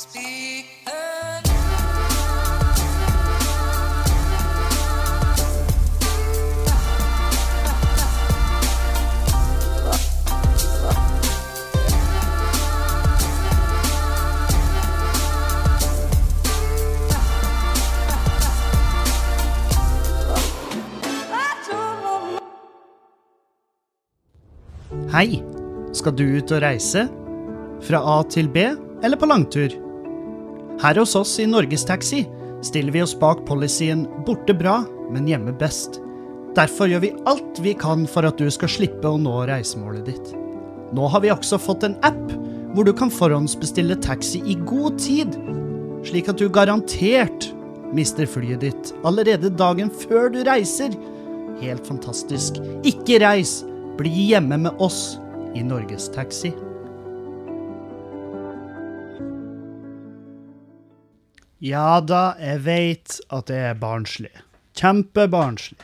Hei! Skal du ut og reise? Fra A til B, eller på langtur? Her hos oss i Norgestaxi stiller vi oss bak policyen 'borte bra, men hjemme best'. Derfor gjør vi alt vi kan for at du skal slippe å nå reisemålet ditt. Nå har vi også fått en app hvor du kan forhåndsbestille taxi i god tid, slik at du garantert mister flyet ditt allerede dagen før du reiser. Helt fantastisk. Ikke reis, bli hjemme med oss i Norgestaxi. Ja da, jeg veit at det er barnslig. Kjempebarnslig.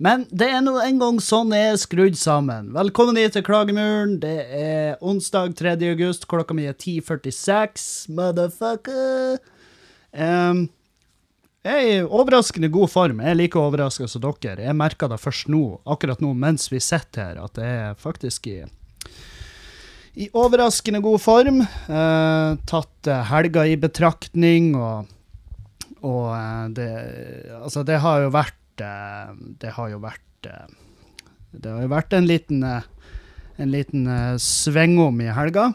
Men det er nå en gang sånn jeg er skrudd sammen. Velkommen hit til Klagemuren. Det er onsdag 3. august. Klokka mi er 10.46. Motherfucker. Um, jeg er i overraskende god form. Jeg er like overraska som dere. Jeg merker det først nå, akkurat nå mens vi sitter her, at jeg er faktisk i i overraskende god form. Eh, tatt eh, helga i betraktning, og, og eh, det Altså, det har jo vært eh, Det har jo vært eh, Det har jo vært en liten eh, en liten svingom i helga.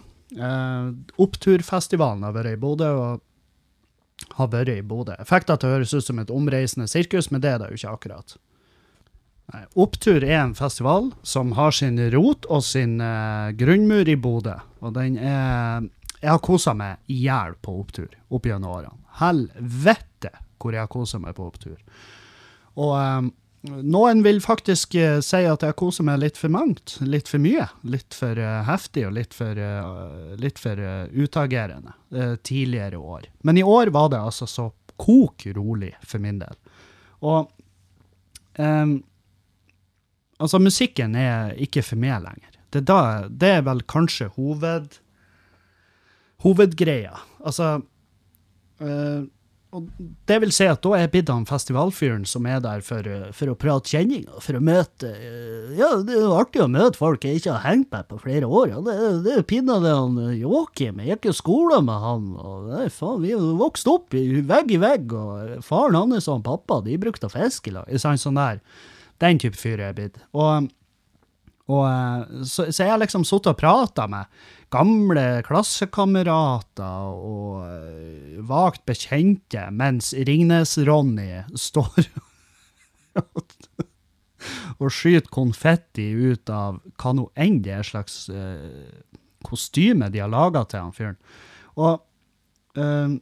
Oppturfestivalen har vært i Bodø, og har vært i Bodø. Fikk det til å høres ut som et omreisende sirkus, men det er det jo ikke akkurat. Opptur er en festival som har sin rot og sin uh, grunnmur i Bodø. Og den er Jeg har kosa meg i hjel på opptur opp gjennom årene. Helvete hvor jeg har kosa meg på opptur. Og um, noen vil faktisk uh, si at jeg koser meg litt for mangt. Litt for mye. Litt for uh, heftig og litt for, litt for utagerende tidligere år. Men i år var det altså så kok rolig for min del. Og um, Altså, musikken er ikke for meg lenger. Det, da, det er vel kanskje hoved, hovedgreia. Altså øh, og Det vil si at da er jeg blitt han festivalfyren som er der for, for, å prate kjenninger, for å møte øh, Ja, det er jo artig å møte folk jeg ikke har hengt med på flere år. Ja, det, det er pinadø han Joakim. Jeg gikk jo skole med han. og nei, faen, Vi vokste opp vegg i vegg, og faren hans og pappa de brukte å fiske i lag. Sånn der. Den type fyr er jeg blitt. Og, og så, så, jeg har liksom sittet og prata med gamle klassekamerater og uh, vagt bekjente, mens Ringnes-Ronny står og skyter konfetti ut av hva nå enn det er slags uh, kostyme de har laga til han fyren. Og uh,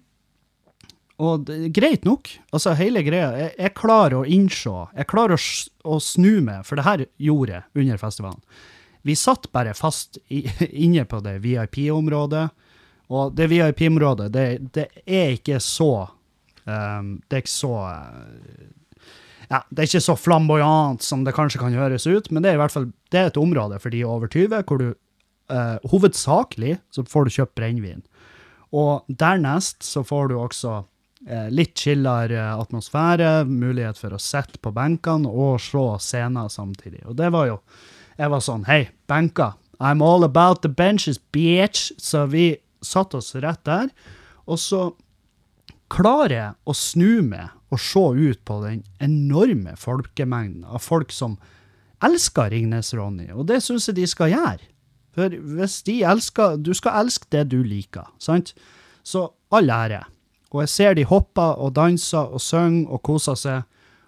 og det, greit nok. Altså, hele greia Jeg, jeg klarer å innse, jeg klarer å, å, snu meg, for det her gjorde jeg under festivalen. Vi satt bare fast i, inne på det VIP-området, og det VIP-området, det, det, er ikke så um, Det er ikke så ja, Det er ikke så flamboyant som det kanskje kan høres ut, men det er i hvert fall det er et område for de over 20 hvor du uh, hovedsakelig så får du kjøpt brennevin. Og dernest så får du også Eh, litt chillere atmosfære, mulighet for å sitte på benkene og se scener samtidig. Og det var jo Jeg var sånn Hei, benker. I'm all about the benches, bitch. Så vi satte oss rett der. Og så klarer jeg å snu meg og se ut på den enorme folkemengden av folk som elsker Ringnes-Ronny, og det syns jeg de skal gjøre. For hvis de elsker Du skal elske det du liker, sant? Så all ære. Og jeg ser de hopper og danser og synger og koser seg,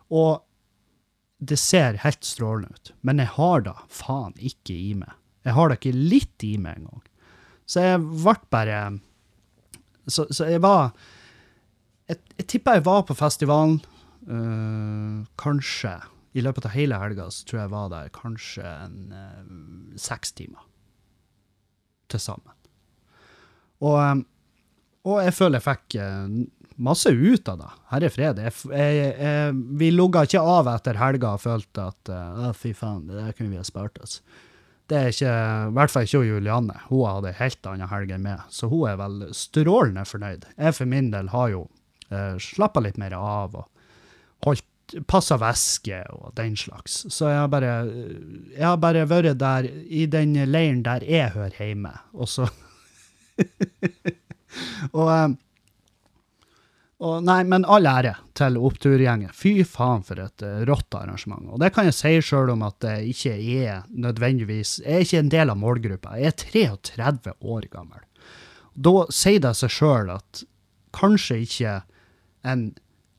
og det ser helt strålende ut. Men jeg har da faen ikke i meg. Jeg har da ikke litt i meg engang. Så jeg ble bare Så, så jeg var Jeg, jeg tippa jeg var på festivalen øh, kanskje I løpet av hele helga så tror jeg jeg var der kanskje en øh, seks timer til sammen. Og øh, og jeg føler jeg fikk eh, masse ut av det. Herre fred. Jeg, jeg, jeg, vi logga ikke av etter helga og følte at å, fy faen, det der kunne vi ha spart oss. Det er ikke, i hvert fall ikke Julianne. Hun hadde helt annen helg enn meg, så hun er vel strålende fornøyd. Jeg for min del har jo eh, slappa litt mer av og holdt passa væske og den slags. Så jeg har bare, jeg har bare vært der i den leiren der jeg hører hjemme, og så og, eh, og Nei, men all ære til oppturgjengen. Fy faen for et uh, rått arrangement. Og det kan jeg si sjøl om at det ikke er nødvendigvis Jeg er ikke en del av målgruppa. Jeg er 33 år gammel. Da sier det seg sjøl at kanskje ikke en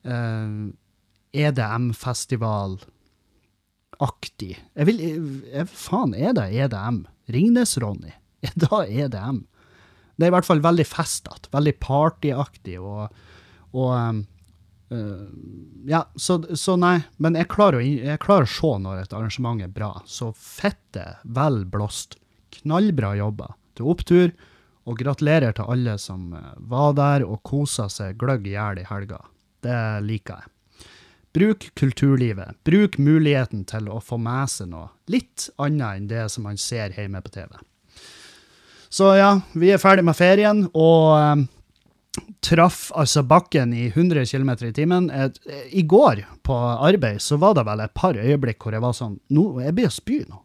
uh, EDM-festival-aktig jeg jeg, Faen, er det EDM? Ringnes-Ronny? Er det EDM? Det er i hvert fall veldig festete, veldig partyaktig og og um, uh, Ja, så, så, nei. Men jeg klarer, å, jeg klarer, å, se når et arrangement er bra. Så fette vel blåst. Knallbra jobba til opptur. Og gratulerer til alle som uh, var der og kosa seg gløgg i hjel i helga. Det liker jeg. Bruk kulturlivet. Bruk muligheten til å få med seg noe litt annet enn det som man ser hjemme på TV. Så ja, vi er ferdig med ferien, og um, traff altså bakken i 100 km i timen. I går på arbeid så var det vel et par øyeblikk hvor jeg var sånn nå, Jeg blir å spy nå.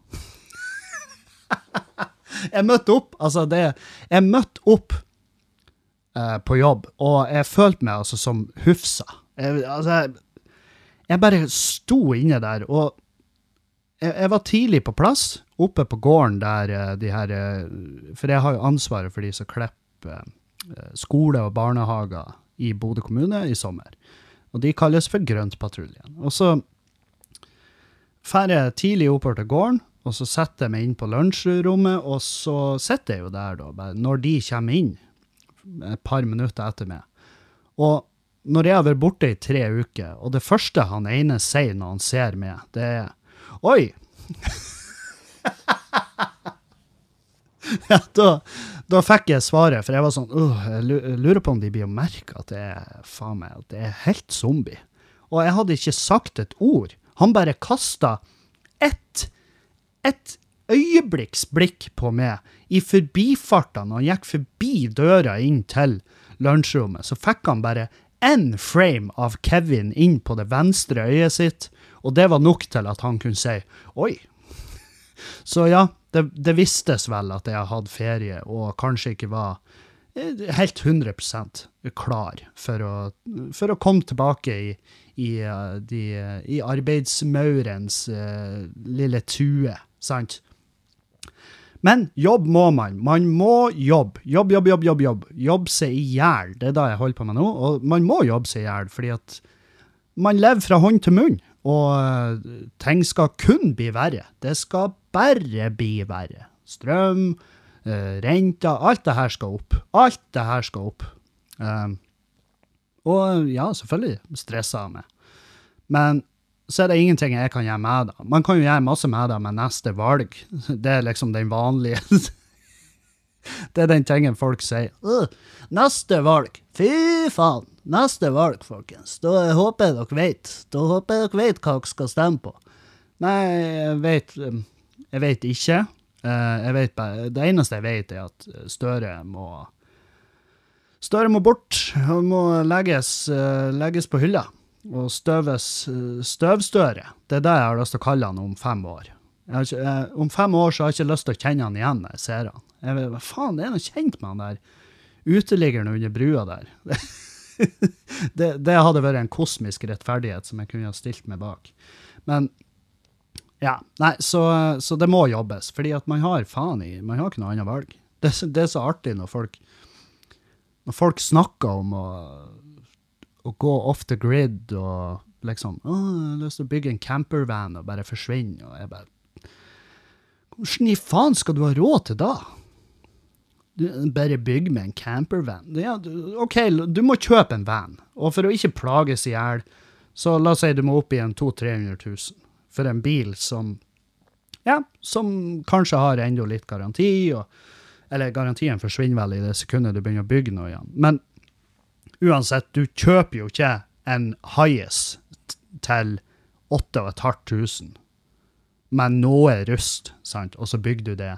jeg møtte opp, altså det Jeg møtte opp uh, på jobb, og jeg følte meg altså som Hufsa. Jeg, altså, jeg, jeg bare sto inne der, og jeg, jeg, var tidlig på plass, oppe på gården der uh, de her uh, For jeg har jo ansvaret for de som klipper Eh, skole og barnehager i Bodø kommune i sommer. Og de kalles for Grøntpatruljen. Og så drar jeg tidlig oppover til gården, og så setter jeg meg inn på lunsjrommet, og så sitter jeg jo der, da, når de kommer inn, et par minutter etter meg. Og når jeg har vært borte i tre uker, og det første han ene sier når han ser meg, det er Oi! ja, da, da, fikk jeg svaret, for jeg var sånn Jeg lurer på om de blir å merke at det er faen meg, at det er helt zombie. Og jeg hadde ikke sagt et ord. Han bare kasta ett et øyeblikksblikk på meg i forbifarta når han gikk forbi døra inn til lunsjrommet. Så fikk han bare én frame av Kevin inn på det venstre øyet sitt, og det var nok til at han kunne si oi. Så ja, det, det vistes vel at jeg hadde ferie, og kanskje ikke var eh, helt 100% klar for å, for å komme tilbake i, i, eh, de, i arbeidsmaurens uh, lille tue, sant? Men jobb må man. Man må jobbe. Jobb, jobb, jobb, jobb. jobb. Jobb seg i hjel. Det er det jeg holder på med nå. Og man må jobbe seg i hjel, fordi at man lever fra hånd til munn. Og ting skal kun bli verre. Det skal bare bli verre. Strøm, uh, renter, alt det her skal opp. Alt det her skal opp. Um, og ja, selvfølgelig stressa jeg meg. Men så er det ingenting jeg kan gjøre med det. Man kan jo gjøre masse med det med neste valg. Det er liksom den vanlige Det er den tingen folk sier. Neste valg! Fy faen! Neste valg, folkens. Da håper jeg dere vet. Da håper jeg dere vet hva dere skal stemme på. Nei, jeg vet um, jeg vet ikke. Eh, jeg vet bare, det eneste jeg vet, er at Støre må Støre må bort. Han må legges, eh, legges på hylla. Og støves støvstøre. Det er det jeg har lyst til å kalle han om fem år. Ikke, jeg, om fem år så har jeg ikke lyst til å kjenne han igjen når jeg ser han. Jeg vet, hva faen, det er noe kjent med han der uteliggeren under brua der. det, det, hadde vært en kosmisk rettferdighet som jeg kunne ha stilt meg bak. Men ja, nei, så, så, det må jobbes, fordi at man har faen i Man har ikke noe annet valg. Det, det, er så artig når folk Når folk snakker om å, å gå off the grid og liksom å, 'Jeg har lyst til å bygge en campervan og bare forsvinne', og jeg bare Hvordan i faen skal du ha råd til da? Bare bygg med en campervan. Ja, OK, du må kjøpe en van, og for å ikke plages i hjel, så la oss si du må opp i en 200 000-300 000 for en bil som ja, som kanskje har enda litt garanti, og, eller garantien forsvinner vel i det sekundet du begynner å bygge noe igjen. Men uansett, du kjøper jo ikke en Highas til 8500. men noe rust, sant? og så bygger du det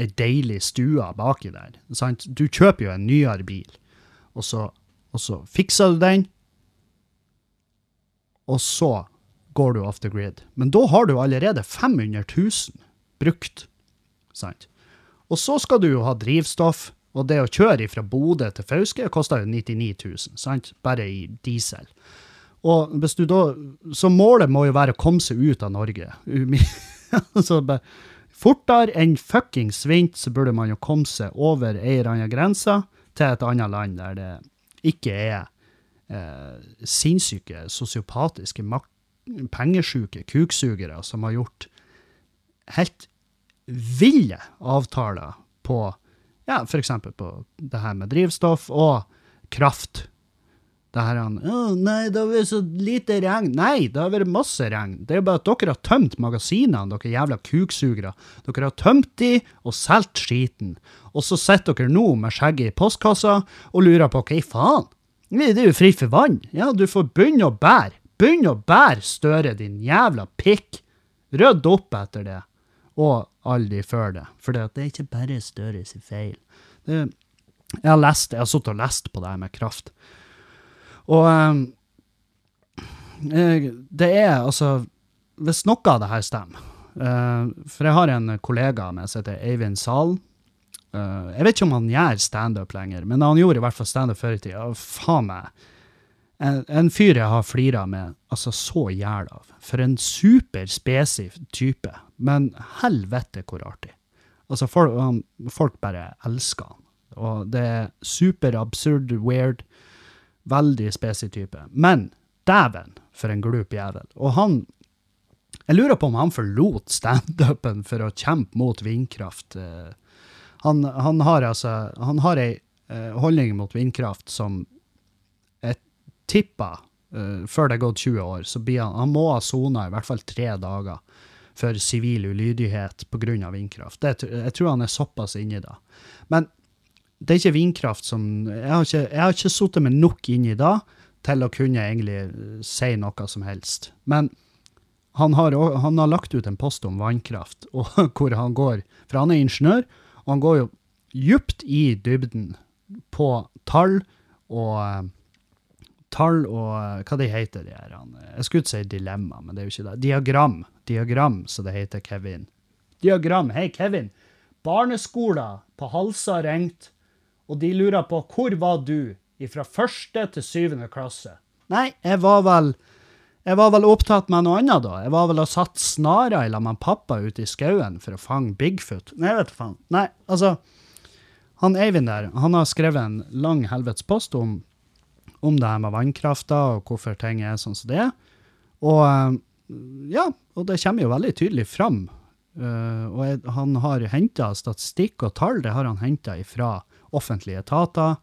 ei deilig stue baki der. Sant? Du kjøper jo en nyere bil, og så, og så fikser du den, og så går du off the grid. Men da har du allerede 500 000 brukt, sant? Og så skal du jo ha drivstoff, og det å kjøre fra Bodø til Fauske koster jo 99 000, sant? Bare i diesel. Og hvis du da, Så målet må jo være å komme seg ut av Norge. så bare, Fortere enn fuckings vint så burde man jo komme seg over ei eller annen grense til et annet land der det ikke er eh, sinnssyke, sosiopatiske, pengesjuke kuksugere som har gjort helt ville avtaler på ja, f.eks. på det her med drivstoff og kraft det her er han, oh, Nei, det har vært så lite regn. Nei, det har vært masse regn. Det er bare at dere har tømt magasinene, dere jævla kuksugere. Dere har tømt de og solgt skiten. Og så sitter dere nå med skjegget i postkassa og lurer på hva i faen? Det er jo fritt for vann. Ja, du får begynne å bære. Begynn å bære Støre, din jævla pikk. Rydd opp etter det. Og de før det. For det er ikke bare Støre sin feil. Det, jeg har lest, jeg har sittet og lest på det her med kraft. Og eh, det er altså Hvis noe av det her stemmer eh, For jeg har en kollega med som heter Eivind Salen. Eh, jeg vet ikke om han gjør standup lenger, men han gjorde i hvert fall standup før i tida. Faen meg. En, en, fyr jeg har flira med altså så i hjel av. For en superspesiv type. Men helvete hvor artig. Altså, folk, folk bare elsker han. Og det er super absurd, weird. Veldig spesiell type. Men dæven, for en glup jævel. Og han Jeg lurer på om han forlot standupen for å kjempe mot vindkraft. Eh. Han, han har altså Han har ei eh, holdning mot vindkraft som jeg tipper, uh, før det er gått 20 år, så blir han Han må ha sona i hvert fall tre dager for sivil ulydighet pga. vindkraft. Det, jeg tror han er såpass inni da. Men det er ikke vindkraft som Jeg har ikke, jeg ikke sittet meg nok inni da til å kunne egentlig eh, si noe som helst. Men han har, han har lagt ut en post om vannkraft, og hvor han går For han er ingeniør, og han går jo djupt i dybden på tall og eh, Tall og eh, Hva de heter de her? Jeg skulle ikke si dilemma, men det er jo ikke det. Diagram. Diagram, så det heter Kevin. Diagram. Hei, Kevin. Barneskoler på Halsa ringt og de lurer på hvor var du fra første til syvende klasse. Nei, jeg var vel jeg var vel opptatt med noe annet, da. Jeg var vel og satt snara i lag med pappa ute i skauen for å fange Bigfoot. Nei, vet du faen. Nei, altså Han Eivind der, han har skrevet en lang helvetes post om, om det her med vannkrafta og hvorfor ting er sånn som det er. Og ja, og det kommer jo veldig tydelig fram. Uh, og jeg, han har henta statistikk og tall, det har han henta ifra offentlige etater.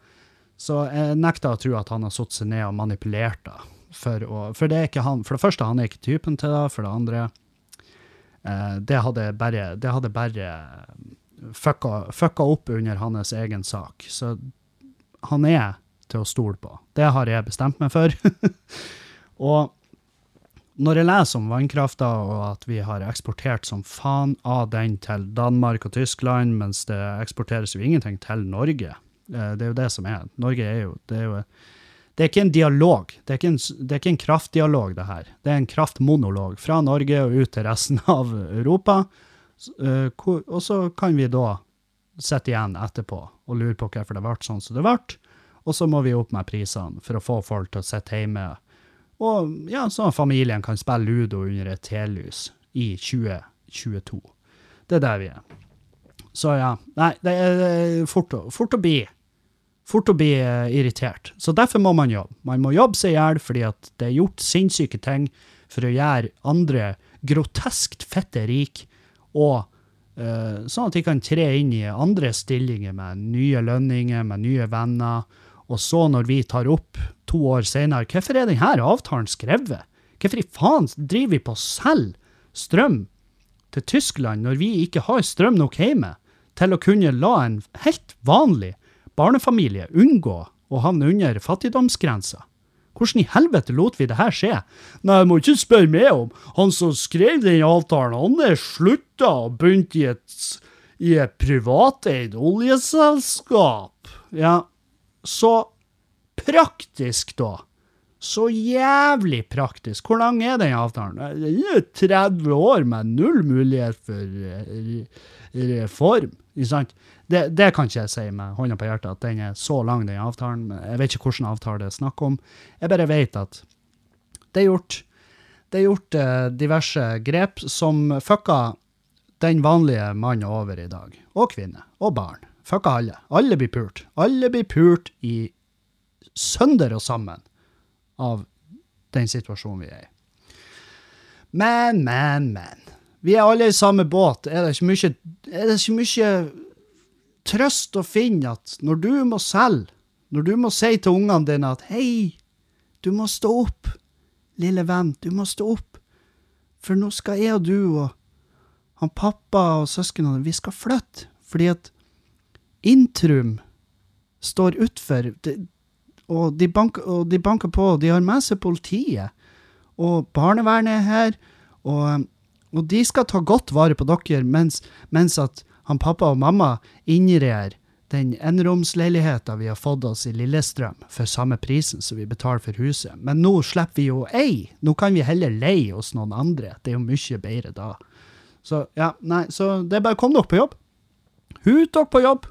Så jeg nekter å tro at han har satt seg ned og manipulert det. For, å, for, det er ikke han. For det første, han er ikke typen til det. For det andre, eh, det hadde bare, det hadde bare fucka, fucka, opp under hans egen sak. Så han er til å stole på. Det har jeg bestemt meg for. og når jeg leser om vannkrafta og at vi har eksportert som faen av den til Danmark og Tyskland, mens det eksporteres jo ingenting til Norge, eh, det er jo det som er. Norge er jo Det er, jo, det er ikke en dialog. Det er ikke en, det er ikke en kraftdialog, det her. Det er en kraftmonolog fra Norge og ut til resten av Europa. Eh, og så kan vi da sitte igjen etterpå og lure på hvorfor det ble sånn som det ble. Og så må vi opp med prisene for å få folk til å sitte hjemme og ja, at familien kan spille ludo under et telys i 2022. Det er der vi er. Så ja. Nei, det er fort, fort å bli fort å bli uh, irritert. Så derfor må man jobbe. Man må jobbe seg i hjel fordi at det er gjort sinnssyke ting for å gjøre andre groteskt fette rik, og uh, sånn at de kan tre inn i andre stillinger med nye lønninger, med nye venner, og så, når vi tar opp to år senere, hvorfor er denne avtalen skrevet? Hvorfor i faen driver vi på å selge strøm til Tyskland når vi ikke har strøm nok hjemme til å kunne la en helt vanlig barnefamilie unngå å havne under fattigdomsgrensa? Hvordan i helvete lot vi det her skje? Nei, jeg må ikke spørre meg om. Han som skrev den avtalen, han er slutta og begynt i et, i et privateid oljeselskap. Ja, så praktisk, da. Så jævlig praktisk. Hvor lang er den avtalen? Den er 30 år med null mulighet for eh, reform. Ikke sant? Det, det, kan ikke jeg si med hånda på hjertet, at den er så lang, den avtalen. Jeg vet ikke hvilken avtale det er snakk om. Jeg bare vet at det er gjort, det er gjort uh, diverse grep som fucka den vanlige mannen over i dag. Og kvinne. Og barn. Fucka alle. Alle blir pult. Alle blir pult i sønder og sammen av den situasjonen vi er i. Men, men, men. Vi er alle i samme båt. Er det ikke mye, det ikke mye trøst å finne at når du må selge, når du må si til ungene dine at hei, du må stå opp, lille venn, du må stå opp, for nå skal jeg og du og han pappa og søsknene, vi skal flytte, fordi at Intrum står utfor, og de, banker, og de banker på, de har med seg politiet, og barnevernet er her, og og de skal ta godt vare på dere, mens, mens at han pappa og mamma innreder den enromsleiligheta vi har fått oss i Lillestrøm, for samme prisen som vi betaler for huset. Men nå slipper vi jo ei. Nå kan vi heller leie hos noen andre. Det er jo mye bedre da. Så ja, nei, så det er bare kom dere på jobb. Hut dere på jobb.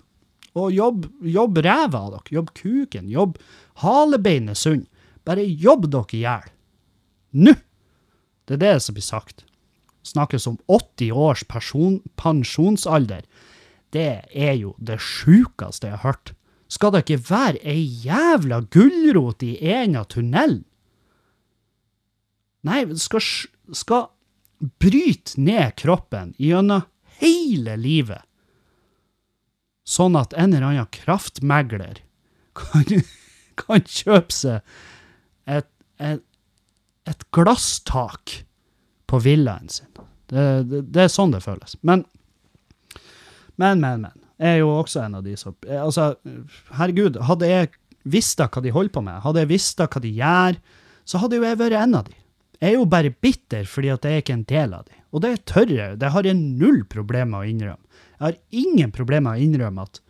Og jobb, jobb ræva av dere. Jobb kuken. Jobb halebeinet sunn. Bare jobb dere i hjel. Nå! Det er det som blir sagt snakkes om 80 års person, pensjonsalder. Det er jo det sjukeste jeg har hørt. Skal det ikke være ei jævla gulrot i en av tunnelen? Nei, skal, skal bryte ned kroppen gjennom hele livet. Sånn at en eller annen kraftmegler kan, kan kjøpe seg et, et, et glasstak på villaen sin. Det, det, det, er sånn det føles. Men, men, men, men. Jeg er jo også en av de som Altså, herregud, hadde jeg visst hva de holder på med, hadde jeg visst hva de gjør, så hadde jo jeg vært en av de. Jeg er jo bare bitter fordi at jeg ikke en del av de. Og det tør jeg. Det har jeg null problemer med å innrømme. Jeg har ingen problemer med å innrømme at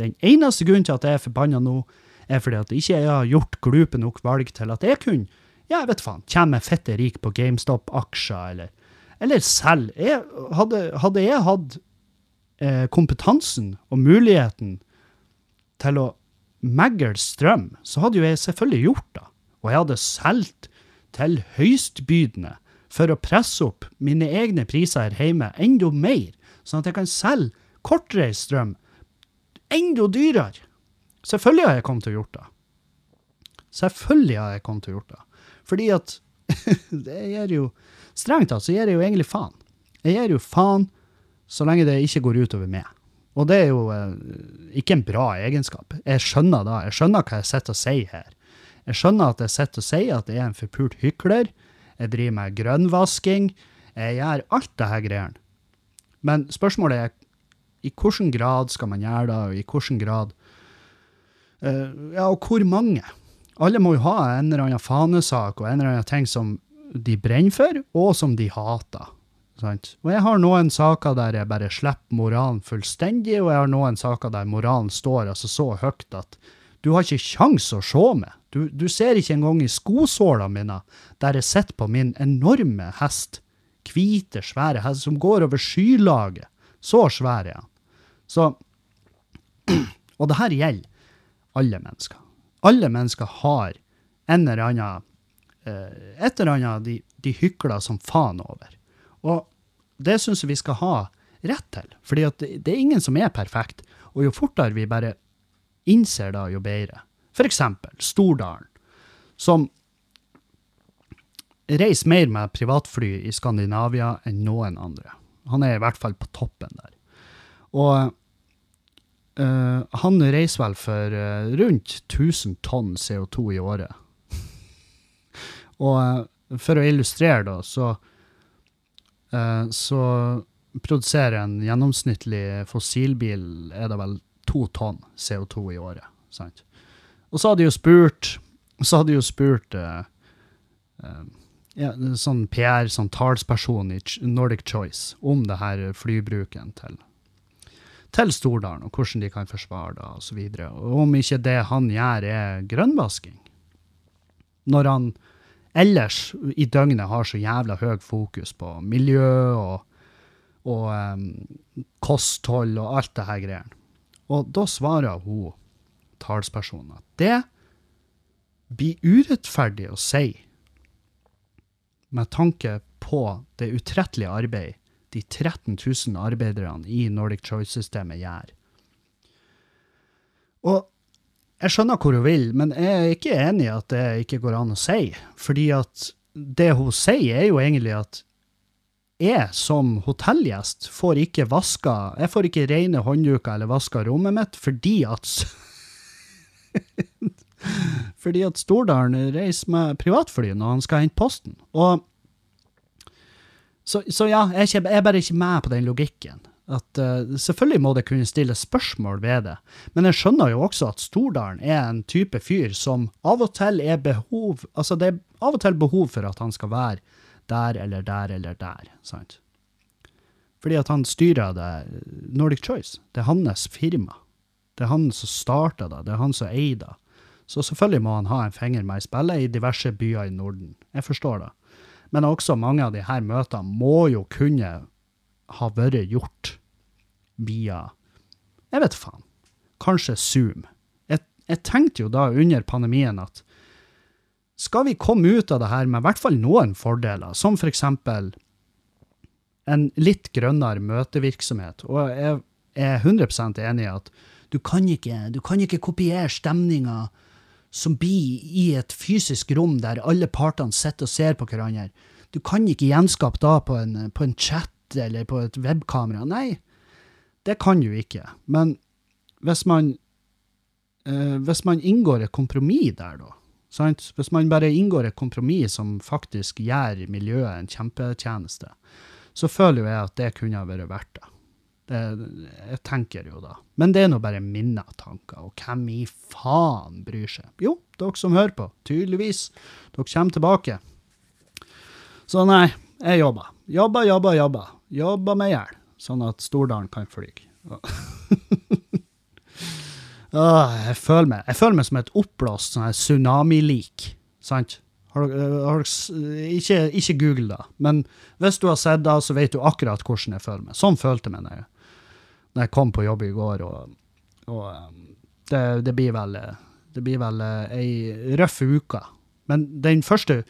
den eneste grunnen til at jeg er forbanna nå, er fordi at jeg ikke har gjort glupe nok valg til at jeg kunne ja, jeg vet faen, kommer fette rik på GameStop-aksjer, eller, eller selv. Jeg, hadde, hadde, jeg hatt eh, kompetansen og muligheten til å megle strøm, så hadde jo jeg selvfølgelig gjort det. Og jeg hadde solgt til høystbydende for å presse opp mine egne priser her hjemme enda mer, sånn at jeg kan selge kortreist strøm enda dyrere. Selvfølgelig har jeg kommet til å gjort det. Selvfølgelig har jeg kommet til å gjort det. Fordi at det gir jo Strengt tatt så gir jeg jo egentlig faen. Jeg gir jo faen så lenge det ikke går utover meg. Og det er jo eh, ikke en bra egenskap. Jeg skjønner da, jeg skjønner hva jeg sitter og sier her. Jeg skjønner at jeg sitter og sier at jeg er en forpult hykler. Jeg driver med grønnvasking. Jeg gjør alt det her greiene. Men spørsmålet er i hvilken grad skal man gjøre det, og i hvilken grad Ja, og hvor mange? alle må jo ha en eller annen fanesak og en eller annen ting som de brenner for, og som de hater. Sant? Og jeg har noen saker der jeg bare slipper moralen fullstendig, og jeg har noen saker der moralen står altså så høyt at du har ikke kjangs å se meg. Du, du, ser ikke engang i skosålene mine, der jeg sitter på min enorme hest. Hvite, svære hest som går over skylaget. Så svær er han. Så Og det her gjelder alle mennesker alle mennesker har en eller annen eh, et eller annet de, de hykler som faen over. Og det syns jeg vi skal ha rett til, fordi det, det, er ingen som er perfekt. Og jo fortere vi bare innser det, jo bedre. For eksempel Stordalen, som reiser mer med privatfly i Skandinavia enn noen andre. Han er i hvert fall på toppen der. Og Uh, han reiser vel for uh, rundt 1000 tonn CO2 i året. og uh, for å illustrere, da, så Så produserer en gjennomsnittlig fossilbil er det vel to tonn CO2 i året. sant? Og så hadde de jo spurt så hadde jeg jo spurt ja, sånn PR, sånn talsperson i Nordic Choice, om det her flybruken til, til Stordalen, og hvordan de kan forsvare det, osv. Om ikke det han gjør, er grønnvasking. Når han ellers i døgnet har så jævla høy fokus på miljø og, og um, kosthold og alt det her greiene. Og da svarer hun talspersonen at det blir urettferdig å si med tanke på det utrettelige arbeid de 13 000 arbeiderne i Nordic Choice-systemet gjør. Og jeg skjønner hvor hun vil, men jeg er ikke enig i at det ikke går an å si. Fordi at det hun sier, er jo egentlig at jeg som hotellgjest får ikke vaska Jeg får ikke rene håndduker eller vaska rommet mitt fordi at Fordi at Stordalen reiser med privatfly når han skal hente posten. Og så, så ja, jeg er, jeg er, bare ikke med på den logikken. At uh, Selvfølgelig må det kunne stilles spørsmål ved det, men jeg skjønner jo også at Stordalen er en type fyr som av og til er behov Altså, det er av og til behov for at han skal være der eller der eller der, sant? Fordi at han styrer det Nordic Choice. Det er hans firma. Det er han som starta det, det er han som eier det. Så selvfølgelig må han ha en finger med i spillet i diverse byer i Norden. Jeg forstår det. Men også mange av her møtene må jo kunne ha vært gjort via Jeg vet faen. Kanskje Zoom. Jeg, jeg tenkte jo da under pandemien at skal vi komme ut av det her med i hvert fall noen fordeler, som. For en litt grønnere møtevirksomhet, og jeg er 100 enig i at du kan ikke, du kan ikke kopiere stemninga som blir i et fysisk rom der alle partene sitter og ser på hverandre. Du kan ikke gjenskape da på en, på en chat eller på et webkamera. Nei, det kan du ikke. Men hvis man, eh, hvis man inngår et kompromiss der, da, sant? hvis man bare inngår et kompromiss som faktisk gjør miljøet en kjempetjeneste, så føler jeg at det kunne vært verdt det. Det, jeg tenker jo da. Men det er nå bare mine tanker, og hvem i faen bryr seg? Jo, dere som hører på, tydeligvis. Dere kommer tilbake. Så nei, jeg jobber. Jobber, jobber, jobber. Jobber med i hjel, sånn at Stordalen kan fly. jeg, føler meg, jeg føler meg som et oppblåst sånn tsunamilik, sant? Har, har, ikke, ikke, google det, men hvis du har sett det, så vet du akkurat hvordan jeg føler meg. Sånn følte jeg meg da jeg kom på jobb i går, og, og um, det, det, blir vel, det blir vel eh, ei røff uke. Men den første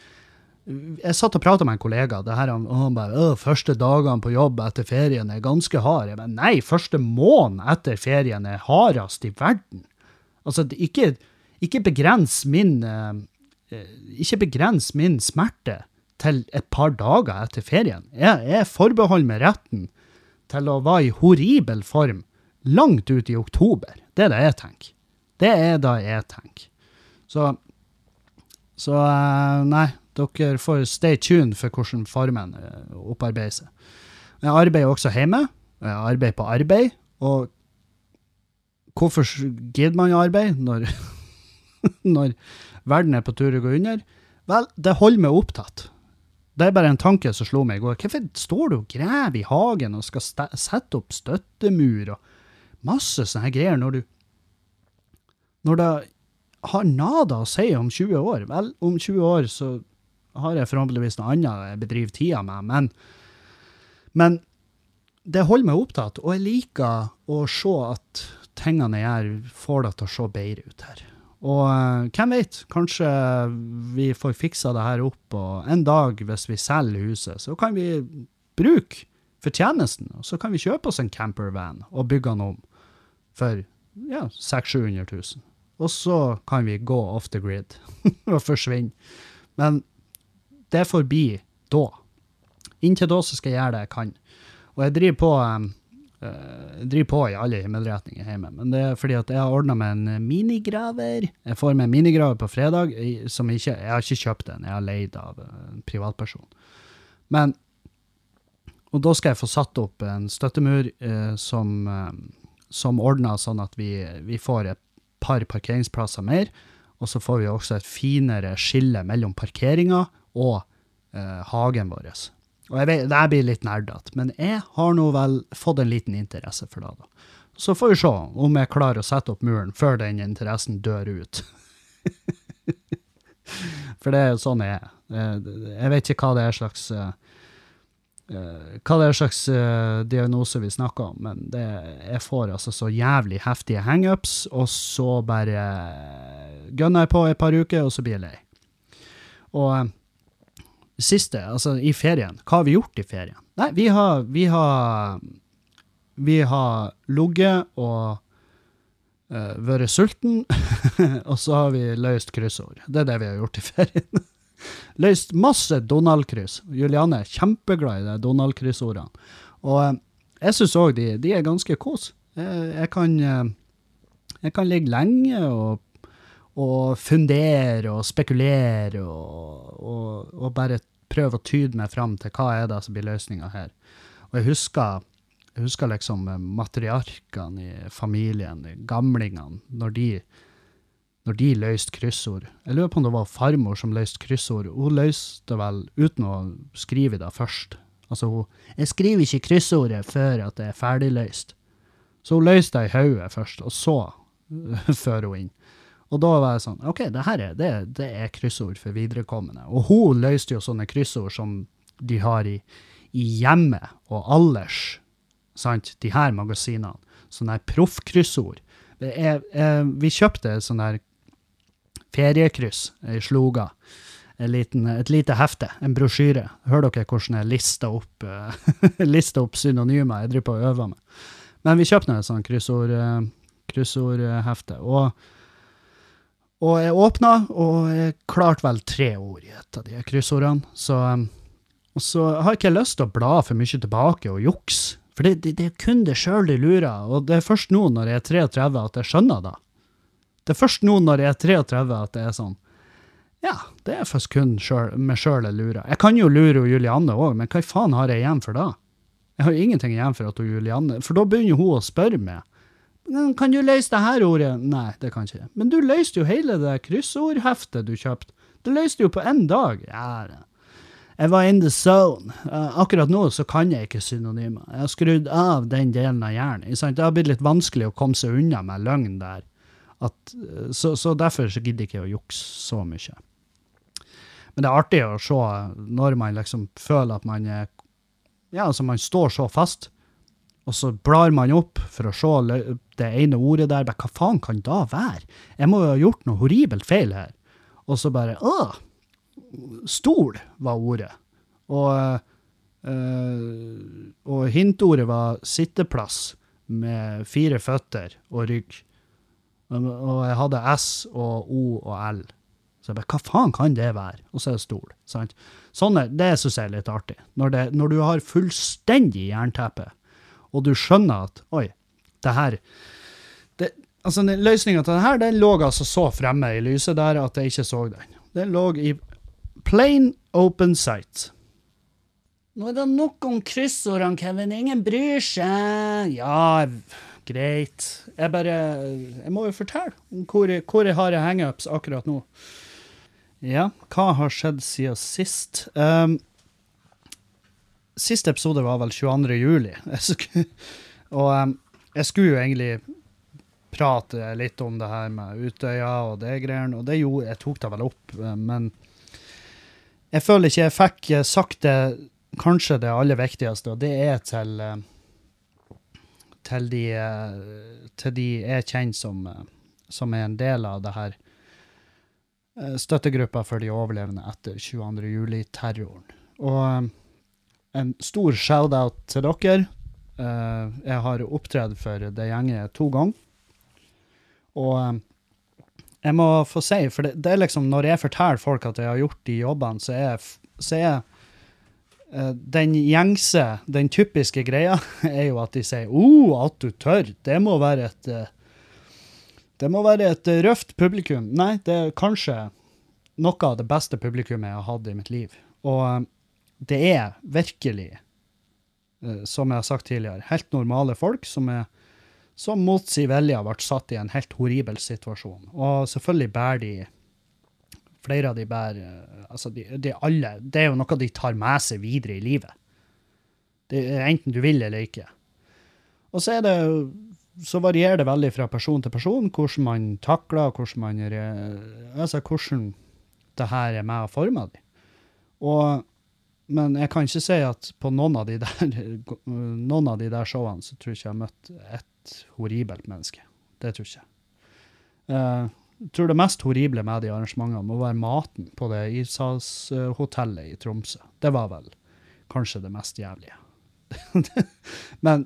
Jeg satt og prata med en kollega, det her, og han bare første dagene på jobb etter ferien er ganske harde. Men nei, første måned etter ferien er hardest i verden. Altså, ikke, ikke begrens min uh, Ikke begrens min smerte til et par dager etter ferien. Jeg, jeg forbeholder meg retten til å være i horribel form langt ut i oktober. Det er det jeg tenker. Det er det jeg tenker. Så, så eh, nei, dere får stay tuned for hvordan Farmen eh, opparbeider seg. Jeg arbeider også hjemme. Jeg arbeider på arbeid. Og hvorfor gidder man arbeid når, når verden er på tur å gå under? Vel, det holder meg opptatt. Det er bare en tanke som slo meg i går. Hvorfor står du og graver i hagen og skal sette opp støttemur og masse sånne greier når du Når det har nada å si om 20 år? Vel, om 20 år så har jeg forhåpentligvis noe annet jeg bedriver tida med, men, men det holder meg opptatt, og jeg liker å se at tingene jeg gjør, får det til å se bedre ut her. Og uh, hvem vet, kanskje vi får fiksa det her opp, og en dag hvis vi selger huset, så kan vi bruke fortjenesten, og så kan vi kjøpe oss en campervan og bygge den om for ja, 600 000-700 000. Og så kan vi gå off the grid og forsvinne. Men det får bli da. Inntil da så skal jeg gjøre det jeg kan. Og jeg driver på um, uh, driver på i alle himmelretninger hjemme. Men det er fordi at jeg har ordna med en minigraver. Jeg får med en minigraver på fredag. som ikke, Jeg har ikke kjøpt den, jeg har leid av en privatperson. Men Og da skal jeg få satt opp en støttemur uh, som, uh, som ordner sånn at vi, vi får et par parkeringsplasser mer. Og så får vi også et finere skille mellom parkeringa og eh, hagen vår. Og jeg vet, Det blir litt nerdete, men jeg har nå vel fått en liten interesse for det. da. Så får vi se om jeg klarer å sette opp muren før den interessen dør ut. for det er jo sånn jeg er. Eh, Jeg vet ikke hva det er slags eh, eh, hva det er slags diagnose vi snakker om, men det, jeg får altså så jævlig heftige hangups, og så bare gønner jeg på et par uker, og så blir jeg lei. Og siste, altså i ferien, hva har vi gjort i ferien? Nei, vi har, vi har, vi har ligget og uh, vært sulten, og så har vi løst kryssord. Det er det vi har gjort i ferien. løst masse Donald-kryss. Juliane er kjempeglad i de Donald-kryssordene. Og uh, jeg syns òg de, de er ganske kos. Jeg, jeg, kan, eh, jeg kan ligge lenge og, og fundere og spekulere og, og, og bare prøve å tyde meg fram til hva er det som blir løsninga her. Og jeg husker, jeg husker liksom eh, matriarkene i familien, gamlingene, når de når de løste kryssord. Jeg lurer på om det var farmor som løste kryssord. Hun løste vel uten å skrive det først. Altså hun Jeg skriver ikke kryssordet før at det er ferdigløst. Så hun løste det i hodet først, og så fører hun inn. Og da var jeg sånn OK, det her er, det, det er kryssord for viderekommende. Og hun løste jo sånne kryssord som de har i, i hjemmet og Allers, sant, de her magasinene. Sånne proffkryssord. Jeg- Vi kjøpte sånn her feriekryss i Sloga. En liten, et lite hefte, en brosjyre. Hører dere hvordan jeg lister opp, eh, lister opp synonymer jeg driver på og øver meg. Men vi kjøpte et sånt kryssord, eh. Og, og jeg åpna, og jeg klarte vel tre ord i et av de kryssordene. Så, eh, og så har jeg ikke lyst til å bla for mye tilbake og jukse. For det, det, det er kun det sjøl de lurer, og det er først nå når jeg er 33 at jeg skjønner det. Det er først nå når jeg er 33 at det er sånn Ja, det er først kun meg sjøl jeg lurer. Jeg kan jo lure Julianne òg, men hva faen har jeg igjen for det? Jeg har ingenting igjen for at hun Julianne For da begynner hun å spørre meg. «Men Kan du løse det her ordet? Nei, det kan ikke jeg. Men du løste jo hele det kryssordheftet du kjøpte. Det løste jo på én dag. Ja, jeg var in the zone. Eh, akkurat nå så kan jeg ikke synonymer. Jeg har skrudd av den delen av hjernen. sant? Det har blitt litt vanskelig å komme seg unna med løgn der. At, eh, så, så derfor så gidder ikke å jukse så mye. Men det er artig å se når man liksom føler at man Ja, altså man står så fast, og så blar man opp for å se det ene ordet der. Hva faen kan da være? Jeg må jo ha gjort noe horribelt feil her. Og så bare Åh! Stol var ordet. Og, øh, og hintordet var sitteplass med fire føtter og rygg. Og jeg hadde S og O og L. Så jeg bare, hva faen kan det være? Og så er det stol. sant? Sånne, det syns jeg er litt artig. Når, det, når du har fullstendig jernteppe, og du skjønner at oi, det her det, altså Løsninga til det her den lå altså så fremme i lyset der at jeg ikke så den. Den lå i plain open sight. Nå er det nok om kryssordene, Kevin. Ingen bryr seg. Ja, greit. Jeg bare Jeg må jo fortelle om hvor, hvor jeg har hangups akkurat nå. Ja, hva har skjedd siden sist? Um, siste episode var vel 22. juli. Og jeg skulle jo egentlig prate litt om det her med Utøya og det greiene, og det gjorde jeg tok det vel opp, eh, men jeg føler ikke jeg fikk eh, sagt det kanskje det aller viktigste, og det er til eh, til de, til de jeg kjenner som, som er en del av det her støttegruppa for de overlevende etter 22. juli-terroren. Og en stor shout-out til dere. Uh, Jeg har opptredd for det gjenget to ganger. Og um, jeg må få si, for det, det er liksom når jeg forteller folk at jeg har gjort de jobbene, så er, så er uh, den gjengse, den typiske greia, er jo at de sier 'Å, at du tør'. Det må være et uh, Det må være et røft publikum. Nei, det er kanskje noe av det beste publikummet jeg har hatt i mitt liv. Og det er virkelig, eh, som jeg har sagt tidligere, helt normale folk som er, som mot sin vilje vært satt i en helt horribel situasjon. Og selvfølgelig bærer de Flere av de bærer altså de, de alle, Det er jo noe de tar med seg videre i livet. Det er enten du vil eller ikke. Og så er det så varierer det veldig fra person til person hvordan man takler, hvordan man altså hvordan det her er med og former dem. Og, men jeg kan ikke si at på noen av de der, noen av de der showene så tror jeg ikke jeg har møtt et horribelt menneske. Det tror jeg ikke. Jeg tror det mest horrible med de arrangementene må være maten på det ishavshotellet i Tromsø. Det var vel kanskje det mest jævlige. Men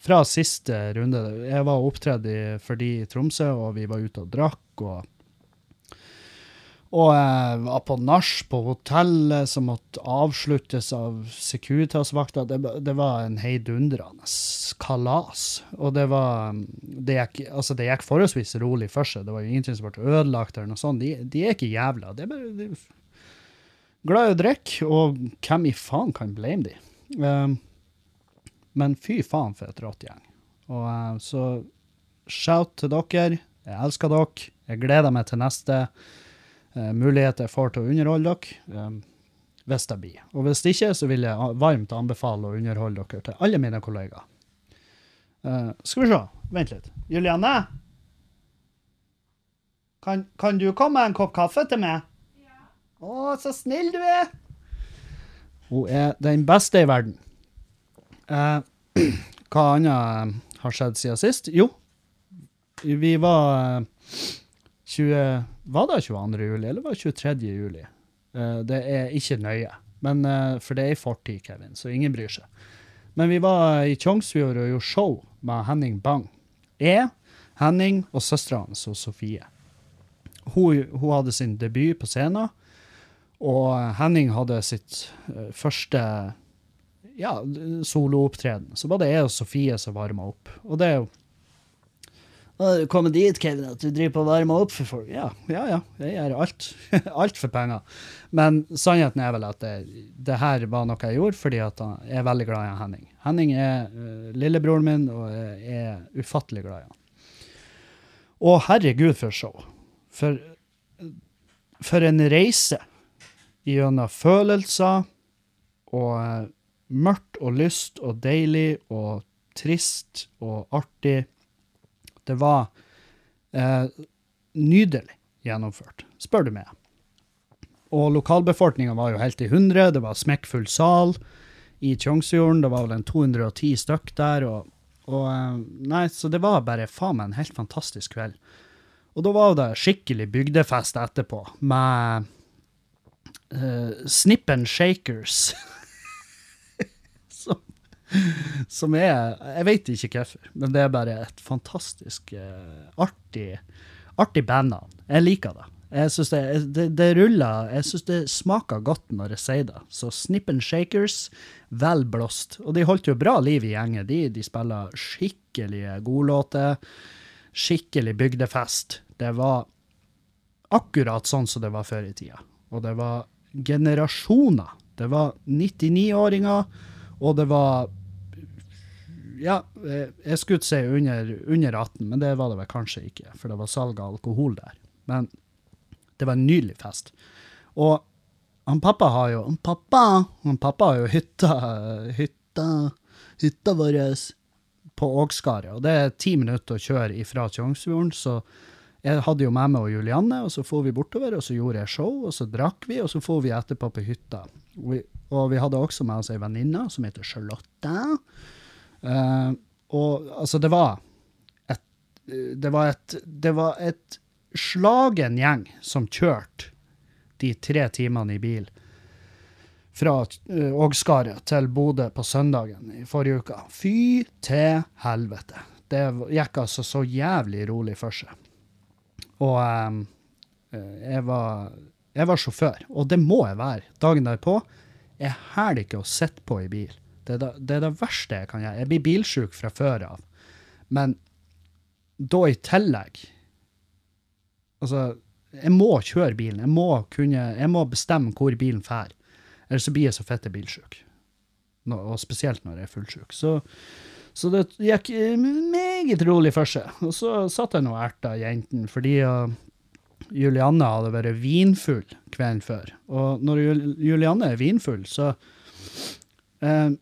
fra siste runde Jeg var opptredd for de i Tromsø, og vi var ute og drakk. og og jeg var på nach på hotellet som måtte avsluttes av Securitas-vakta. Det, det, var en heidundrende kalas. Og det var det gikk, altså det gikk forholdsvis rolig for seg. Det var jo ingenting som ble ødelagt eller noe sånt. De, de er ikke jævla. De er bare de, glad i å drikke, og hvem i faen kan blame de? Um, men fy faen for et rått gjeng. Og uh, så shout til dere. Jeg elsker dere. Jeg gleder meg til neste muligheter jeg får til å underholde dere, um, hvis det blir. Og hvis ikke, så vil jeg varmt anbefale å underholde dere til alle mine kollegaer. Uh, skal vi se, vent litt. Julianne? Kan, kan, du komme med en kopp kaffe til meg? Ja. Å, så snill du er! Hun er den beste i verden. Eh, hva annet har skjedd siden sist? Jo, vi var uh, 20, var det 22. juli, eller var det 23. juli? Uh, det er ikke nøye. Men, uh, for det er i fortid, Kevin, så ingen bryr seg. Men vi var i Tjongsfjord og gjorde show med Henning Bang. Jeg, Henning og søstera hans og Sofie. Hun, hun, hadde sin debut på scenen, og Henning hadde sitt uh, første ja, soloopptreden. Så var det jeg og Sofie som varma opp. Og det er jo komme dit, Kevin, at du driver på å varme opp for folk. Ja, ja, ja. Jeg gjør alt. alt for penger. Men sannheten er vel at det, det, her var noe jeg gjorde fordi at jeg er veldig glad i Henning. Henning er uh, lillebroren min, og jeg er ufattelig glad i han. Og herregud, for show. For, for en reise gjennom følelser og uh, mørkt og lyst og deilig og trist og artig det var eh, nydelig gjennomført, spør du meg. Og lokalbefolkninga var jo helt i hundre, det var smekkfull sal i Tjongsfjorden, det var vel en 210 stykk der. og, og eh, Nei, så det var bare faen meg en helt fantastisk kveld. Og da var det skikkelig bygdefest etterpå, med uh, Snip and Shakers. Som er Jeg vet ikke hvorfor, men det er bare et fantastisk uh, artig, artig bandnavn. Jeg liker det. Jeg synes det, det, det, ruller Jeg syns det smaker godt når jeg sier det. Så Snip and Shakers, vel blåst. Og de holdt jo bra liv i gjengen. De, de spiller skikkelige godlåter. Skikkelig bygdefest. Det var akkurat sånn som det var før i tida. Og det var generasjoner. Det var 99-åringer og det var Ja, jeg skulle si under, under 18, men det var det vel kanskje ikke, for det var salg av alkohol der. Men det var en nydelig fest. Og han pappa har jo han pappa, han pappa har jo hytta hytta, hytta vår på Ågskaret, og det er ti minutter å kjøre ifra Tjongsfjorden, så jeg hadde jo med meg og Julianne, og så for vi bortover, og så gjorde jeg show, og så drakk vi, og så for vi etterpå på hytta. Vi, og vi hadde også med oss ei venninne som heter Charlotte. Uh, og altså, det var et Det var et Det var et slagen gjeng som kjørte de tre timene i bil fra uh, Ågskaret til Bodø på søndagen i forrige uke. Fy til helvete. Det gikk altså så jævlig rolig for seg. Og um, jeg var jeg var sjåfør, og det må jeg være dagen derpå. Jeg hæler ikke å sitte på i bil. Det er det, det er det, verste jeg kan gjøre. Jeg blir bilsjuk fra før av. Men da i tillegg Altså, jeg må kjøre bilen. Jeg må, kunne, jeg må bestemme hvor bilen drar. Ellers så blir jeg så fette bilsjuk. Og spesielt når jeg er fullsjuk. Så, så det gikk meget rolig for seg. Og så satt jeg nå og erta jentene, fordi uh, Julianne hadde vært vinfull kvelden før. Og når Jul Julianne er vinfull, så eh,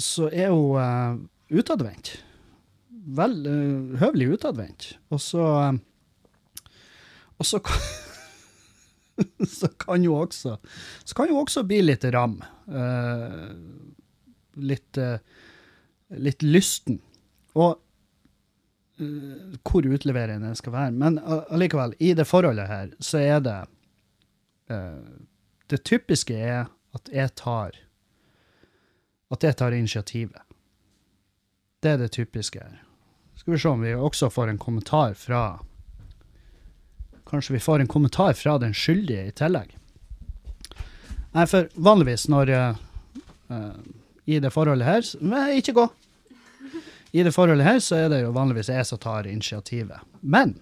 Så er hun uh, utadvendt. Vel uh, høvelig utadvendt. Og så eh, Og så kan så kan hun også Så kan hun også bli litt ram. Litt litt lysten. Og hvor utleverende det skal være. Men allikevel, i det forholdet her, så er det Det typiske er at jeg tar At jeg tar initiativet. Det er det typiske her. Skal vi se om vi også får en kommentar fra Kanskje vi får en kommentar fra den skyldige i tillegg. Nei, for vanligvis når uh, uh, I det forholdet her Nei, ikke gå! I det forholdet her så er det jo vanligvis jeg som tar initiativet. Men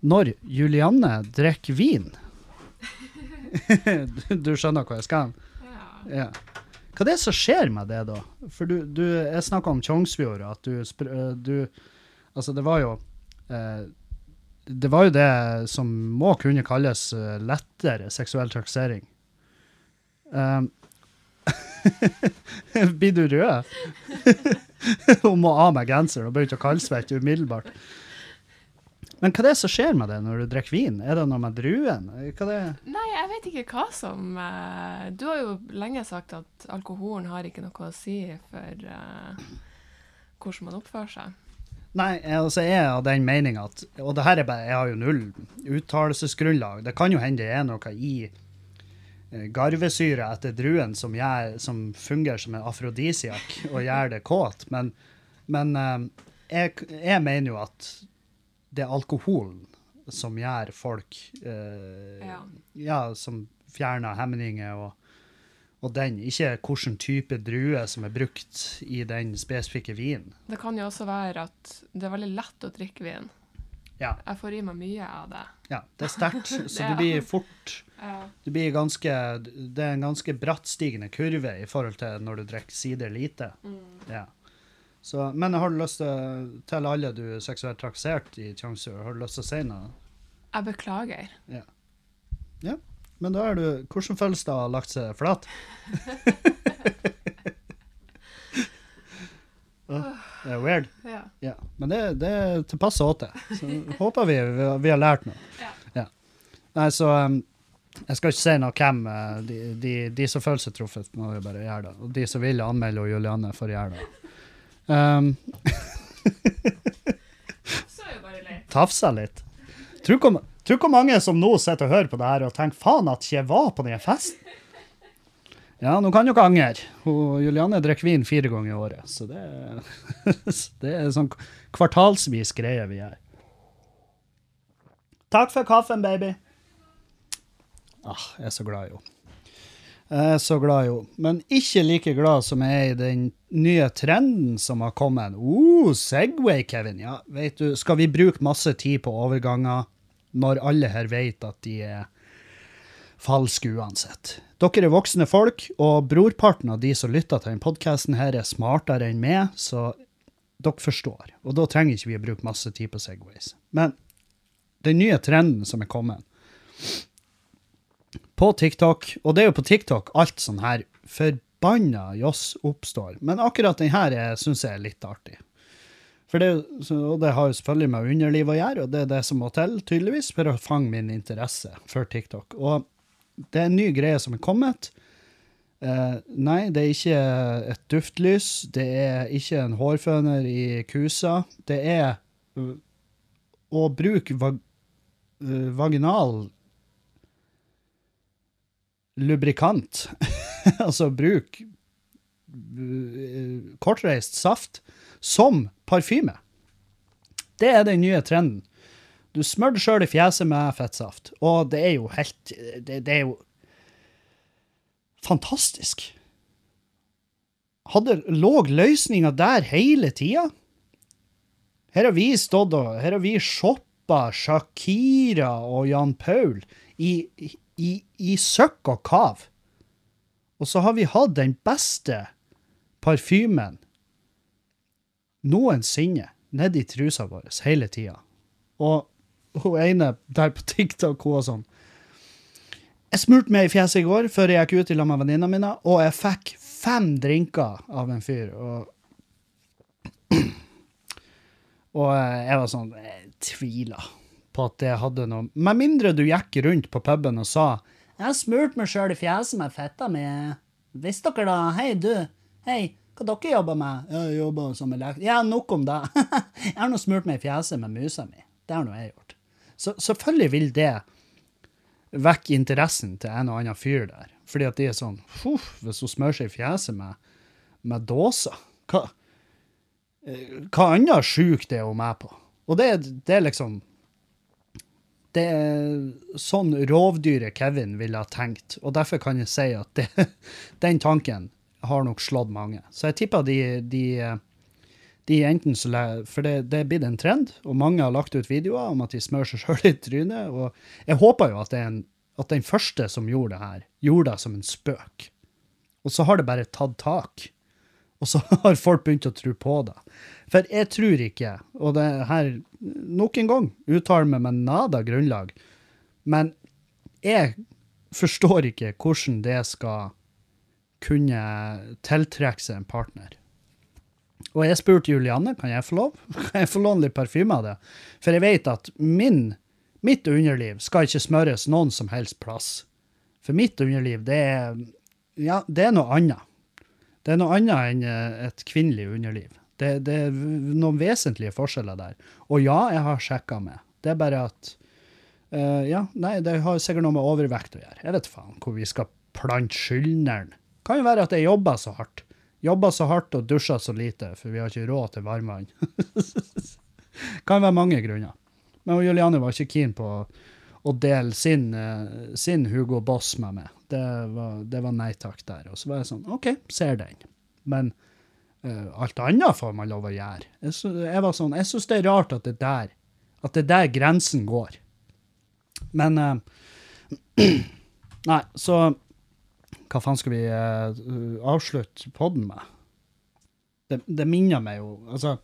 når Julianne drikker vin du, du skjønner hvor jeg skal? Ja. Ja. Hva det er som skjer med det, da? For du, du jeg snakka om Tjongsfjord, at du, øh, du Altså, det var jo eh, Det var jo det som må kunne kalles eh, lettere seksuell traksering. Um, Blir du rød? Hun må av med genseren og begynte å kaldsvette umiddelbart. Men hva er det som skjer med det når du drikker vin? Er det noe med druen? Nei, jeg vet ikke hva som uh, Du har jo lenge sagt at alkoholen har ikke noe å si for uh, hvordan man oppfører seg. Nei, altså jeg er av den mening at Og det her er bare, jeg har jo null uttalelsesgrunnlag. Det kan jo hende det er noe i eh, garvesyre etter druen som, gjør, som fungerer som en afrodisiak og gjør det kåt, men, men jeg, jeg mener jo at det er alkoholen som gjør folk eh, Ja. ja, som fjerner hemninger og, og den, ikke hvilken type drue som er brukt i den spesifikke vinen. Det kan jo også være at det er veldig lett å drikke vin. Ja. Jeg får i meg mye av det. Ja, det er sterkt, så du blir fort Ja. du blir ganske, Det er en ganske brattstigende kurve i forhold til når du drikker sider lite. Ja. Så, men har du lyst til, til alle du er seksuelt trakassert i Tjongsfjord, har du lyst til å si noe? Jeg beklager. Ja. Men da er du Hvordan føles det å ha lagt seg flat? Det er weird. Ja. Ja, men det, det er tilpasset åt det. Så håper vi, vi, vi har lært noe. Ja. Nei, så um, jeg skal ikke si noe hvem uh, de, de, de som føler seg truffet, må jo bare gjøre det. Og de som vil anmelde Julianne, får gjøre det. Um, leit. Tafsa litt. Tror hvor, tror hvor mange som nå sitter og hører på det her og tenker faen at ikke jeg var på den festen. Ja, nå kan dere angre. Julianne drikker vin fire ganger i året, så det, det er sånn kvartalsvis greie vi gjør. Takk for kaffen, baby. Ah, jeg er så glad i henne. Jeg er så glad i henne. Men ikke like glad som jeg er i den nye trenden som har kommet. Uh, Segway, Kevin. Ja, vet du, skal vi bruke masse tid på overganger når alle her vet at de er falske uansett? Dere er voksne folk, og brorparten av de som lytter til denne podkasten er smartere enn meg, så dere forstår. Og da trenger ikke vi å bruke masse tid på Segways. Men den nye trenden som er kommet på TikTok, og det er jo på TikTok alt sånn her forbanna joss oppstår. Men akkurat den her syns jeg er litt artig. For det, og det har jo selvfølgelig med underliv å gjøre, og det er det som må til, tydeligvis, for å fange min interesse for TikTok. Og det er en ny greie som er kommet. Eh, nei, det er ikke et duftlys, det er ikke en hårføner i kusa. Det er å bruke vag uh, vaginal lubrikant. altså bruk uh, kortreist saft som parfyme. Det er den nye trenden. Du smører deg sjøl i fjeset med fettsaft, og det er jo helt Det, det er jo fantastisk. Hadde lå løsninga der hele tida? Her har vi stått og Her har vi shoppa Shakira og Jan Paul i, i, i søkk og kav. Og så har vi hatt den beste parfymen noensinne nedi trusa vår hele tida. Og hun ene der på TikTok, hun var sånn Jeg smurte meg i fjeset i går før jeg gikk ut sammen med venninnene mine, og jeg fikk fem drinker av en fyr. Og, og eh, jeg var sånn Jeg tviler på at det hadde noe Med mindre du gikk rundt på puben og sa 'Jeg har smurt meg sjøl i fjeset med fetta mi'. Visste dere da? Hei, du. Hei, hva dere jobber med? Jeg jobber som elektriker. Ja, nok om det. jeg har nå smurt meg i fjeset med musa mi. Det har nå jeg gjort. Så selvfølgelig vil det vekke interessen til en og annen fyr der. Fordi at de er sånn hvis hun smører seg i fjeset med, med dåser, hva, eh, hva annet sjukt er hun med på? Og det, det er liksom det er sånn rovdyret Kevin ville ha tenkt, og derfor kan jeg si at det, den tanken har nok slått mange. Så jeg tipper de, de, de enten så For det, det er blitt en trend, og mange har lagt ut videoer om at de smører seg sjøl i trynet. Og jeg håper jo at, en, at, den første som gjorde det her, gjorde det som en spøk. Og så har det bare tatt tak. Og så har folk begynt å tro på det. For jeg tror ikke, og det her nok en gang uttaler meg med nada grunnlag, men jeg forstår ikke hvordan det skal kunne tiltrekke seg en partner. Og jeg spurte Julianne kan jeg få lov Kan jeg få låne litt parfyme av det. For jeg vet at min, mitt underliv skal ikke smøres noen som helst plass. For mitt underliv, det er, ja, det er noe annet. Det er noe annet enn et kvinnelig underliv. Det, det, er noen vesentlige forskjeller der. Og ja, jeg har sjekka med. Det er bare at uh, Ja, nei, det har sikkert noe med overvekt å gjøre. Jeg vet faen hvor vi skal plante skyldneren. Kan jo være at jeg jobber så hardt. Jobber så hardt og dusjer så lite, for vi har ikke råd til varmvann. kan være mange grunner. Men Juliane var ikke keen på å dele sin, uh, sin Hugo Boss med meg. Det var, det var nei takk der. Og så var jeg sånn OK, ser den. Men alt annet får man lov å gjøre. Jeg, så, jeg var sånn, jeg syns det er rart at det det der grensen går. Men uh, Nei, så Hva faen skal vi uh, avslutte poden med? Det, det, minner meg jo Altså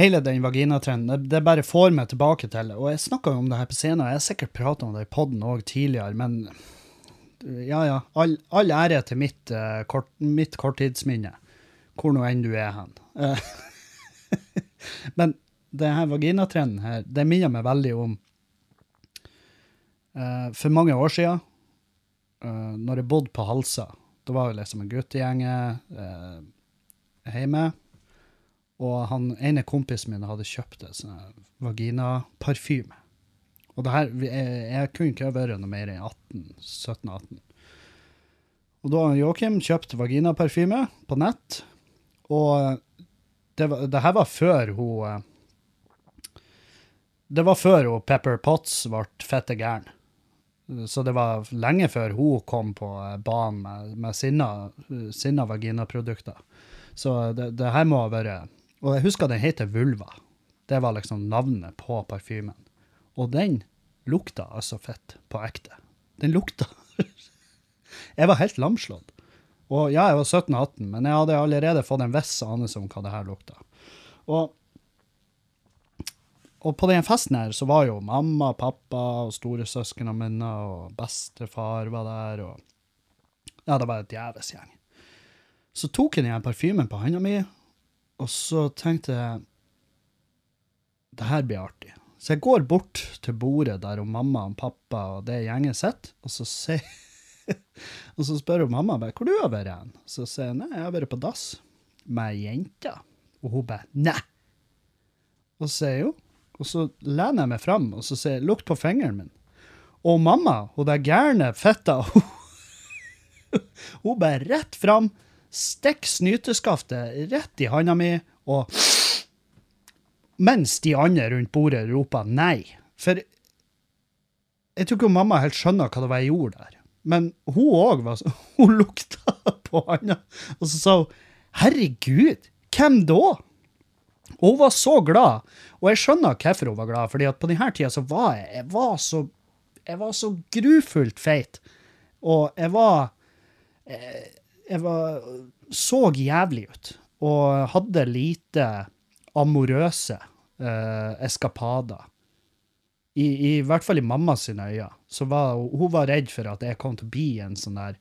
Hele den vaginatrenden, det, det, bare får meg tilbake til Og jeg snakka jo om det her på scenen, og jeg har sikkert prata om det i poden òg tidligere, men ja, ja. All, all ære til mitt, uh, kort, mitt, korttidsminne, hvor nå enn du er hen. Uh, men denne vaginatrenden her, det minner meg veldig om uh, For mange år siden, uh, når jeg bodde på Halsa, da var jo liksom en guttegjeng hjemme. Og han ene kompisen min hadde kjøpt en sånn vaginaparfyme. Og det her, jeg, jeg kunne ikke vært noe mer enn 17-18. Og da har Joakim kjøpt vaginaparfyme på nett, og det, var, det, her var før hun Det var før hun Pepper Potts ble fette gæren. Så det var lenge før hun kom på banen med, med sine, sine vaginaprodukter. Så det, det, her må ha vært Og jeg husker den heter Vulva. Det var liksom navnet på parfymen. Og den lukta altså fett på ekte. Den lukta Jeg var helt lamslått. Og ja, jeg var 17-18, men jeg hadde allerede fått en viss anelse om hva det her lukta. Og, og på den festen her så var jo mamma, pappa og storesøsknene mine og bestefar var der, og Ja, det var et djeves gjeng. Så tok jeg den parfymen på handa mi, og så tenkte jeg det her blir artig. Så jeg går bort til bordet der og mamma og pappa og det gjengen sitter, og så sier og så spør hun mamma bare, hvor du har vært hen. Så sier jeg nei, jeg har vært på dass med ei jente. Og hun bare nei. Og så sier hun, og så lener jeg meg fram og så sier lukt på fingeren min. Og mamma, hun der gærne fitta, hun bare rett fram, stikker snyteskaftet rett i handa mi, og mens de andre rundt bordet roper nei. For jeg tror ikke mamma helt skjønner hva det var jeg gjorde der. Men hun òg var sånn. Hun lukta på handa, og så sa hun 'herregud, hvem da?' Og hun var så glad, og jeg skjønner hvorfor hun var glad, fordi at på denne tida så var jeg, jeg var så jeg var så grufullt feit, og jeg var Jeg var så jævlig ut, og hadde lite amorøse eh, eskapader. I, I hvert fall i mamma sine øyne. Så var hun var redd for at jeg kom til å bli en sånn der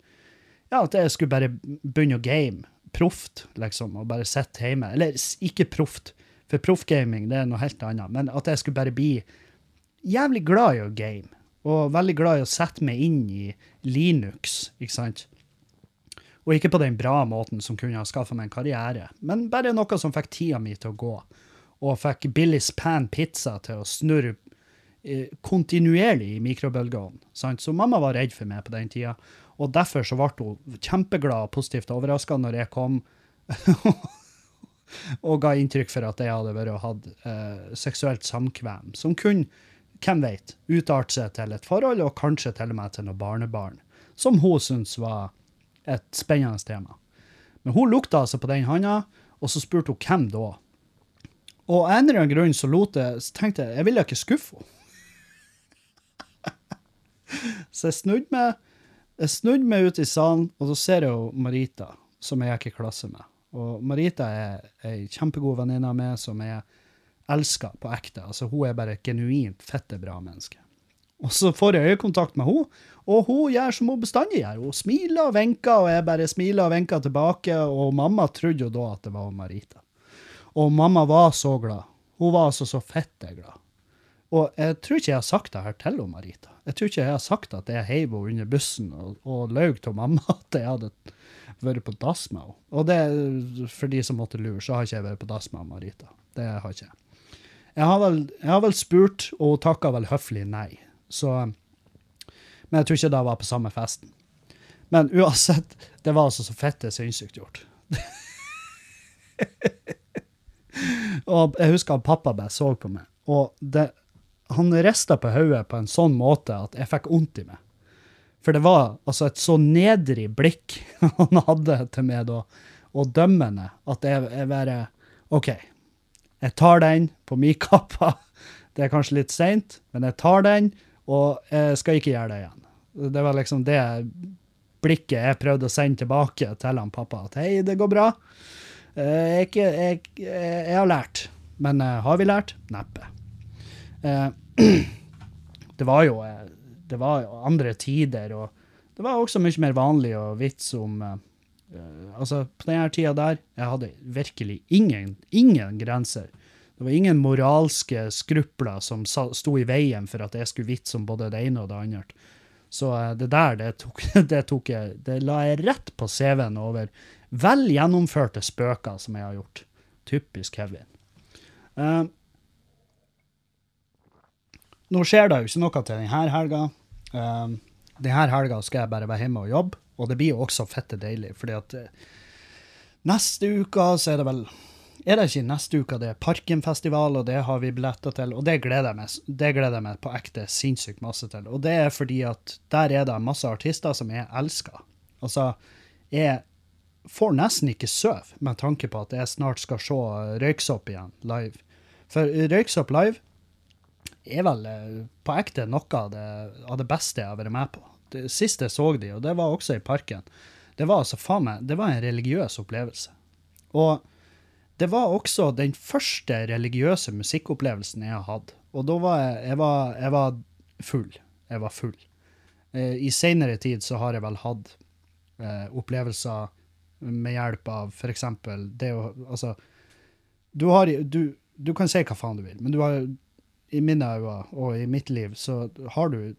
Ja, at jeg skulle bare begynne å game. Proft, liksom, og bare sitte hjemme. Eller ikke proft, for proffgaming det er noe helt annet. Men at jeg skulle bare bli jævlig glad i å game. Og veldig glad i å sette meg inn i Linux, ikke sant? Og ikke på den bra måten som kunne ha skaffa meg en karriere, men bare noe som fikk tida mi til å gå. Og fikk Billy's Pan Pizza til å snurre eh, kontinuerlig i mikrobølgeovnen. Så mamma var redd for meg på den tida. Og derfor så ble hun kjempeglad og positivt overraska når jeg kom og ga inntrykk for at jeg hadde vært og hatt eh, seksuelt samkvem, som kunne, hvem vet, utarte seg til et forhold, og kanskje til og med til noen barnebarn, som hun syntes var et spennende tema. Men hun lukta altså på den handa, og så spurte hun hvem da. Og av en eller annen grunn så lot jeg, så tenkte jeg jeg ville ikke skuffe henne. så jeg snudde meg, jeg snudde meg ut i salen, og så ser jeg jo Marita, som jeg gikk i klasse med. Og Marita er ei kjempegod venninne av meg, som jeg elsker på ekte. Altså, hun er bare et genuint fette bra menneske. Og så får jeg øyekontakt med henne, og hun gjør som hun bestandig gjør. Hun smiler og vinker, og jeg bare smiler og vinker tilbake, og mamma trodde jo da at det var Marita. Og mamma var så glad. Hun var altså så fette glad. Og jeg tror ikke jeg har sagt det her til hun, Marita. Jeg tror ikke jeg har sagt at jeg heiv henne under bussen og, og løy til mamma at jeg hadde vært på dass med henne. Og det, for de som måtte lure, så har ikke jeg vært på dass med Marita. Det har ikke jeg. Jeg har vel, jeg har vel spurt, og hun takka vel høflig nei. Så, men jeg tror ikke det var på samme festen. Men uansett, det var altså så fette sinnssykt gjort. og jeg husker at pappa bare så på meg, og det, han rista på hodet på en sånn måte at jeg fikk vondt i meg. For det var altså et så nedrig blikk han hadde til meg da, og dømmende, at jeg, jeg bare OK, jeg tar den på min kappa. Det er kanskje litt seint, men jeg tar den, og jeg skal ikke gjøre det igjen. Det var liksom det blikket jeg prøvde å sende tilbake til han pappa, at hei, det går bra. Eh, Jeg, jeg, jeg har lært, men eh, har vi lært? Neppe. Eh, Det var jo det var andre tider, og det var også mye mer vanlig å vitse om Altså, på denne tida der, jeg hadde virkelig ingen, ingen grenser. Det var ingen moralske skrupler som sto i veien for at jeg skulle vitse om både det ene og det andre. Så det der, det tok, det tok jeg Det la jeg rett på CV-en over vel gjennomførte spøker som jeg har gjort. Typisk Kevin. Eh, nå skjer det jo ikke noe til denne helga. Um, denne helga skal jeg bare være hjemme og jobbe, og det blir jo også fette deilig, fordi at eh, neste uke så er det vel Er det ikke neste uke det er Parkenfestival, og det har vi billetter til, og det gleder jeg meg, det gleder jeg meg på ekte sinnssykt masse til. Og det er fordi at der er det masse artister som jeg elsker. Altså, jeg får nesten ikke sove med tanke på at jeg snart skal se Røyksopp igjen live. For Røyksopp live er vel eh, på ekte noe av det, av det beste jeg har vært med på. Det siste jeg så de, og det var også i parken, det var altså faen meg, det var en religiøs opplevelse. Og det var også den første religiøse musikkopplevelsen jeg har hatt. Og da var jeg, jeg, var, jeg var full. Jeg var full. Eh, I senere tid så har jeg vel hatt eh, opplevelser med hjelp av eksempel det å, altså, du har, du, du kan si hva faen du vil, men du har, i mine øyne og i mitt liv, så har du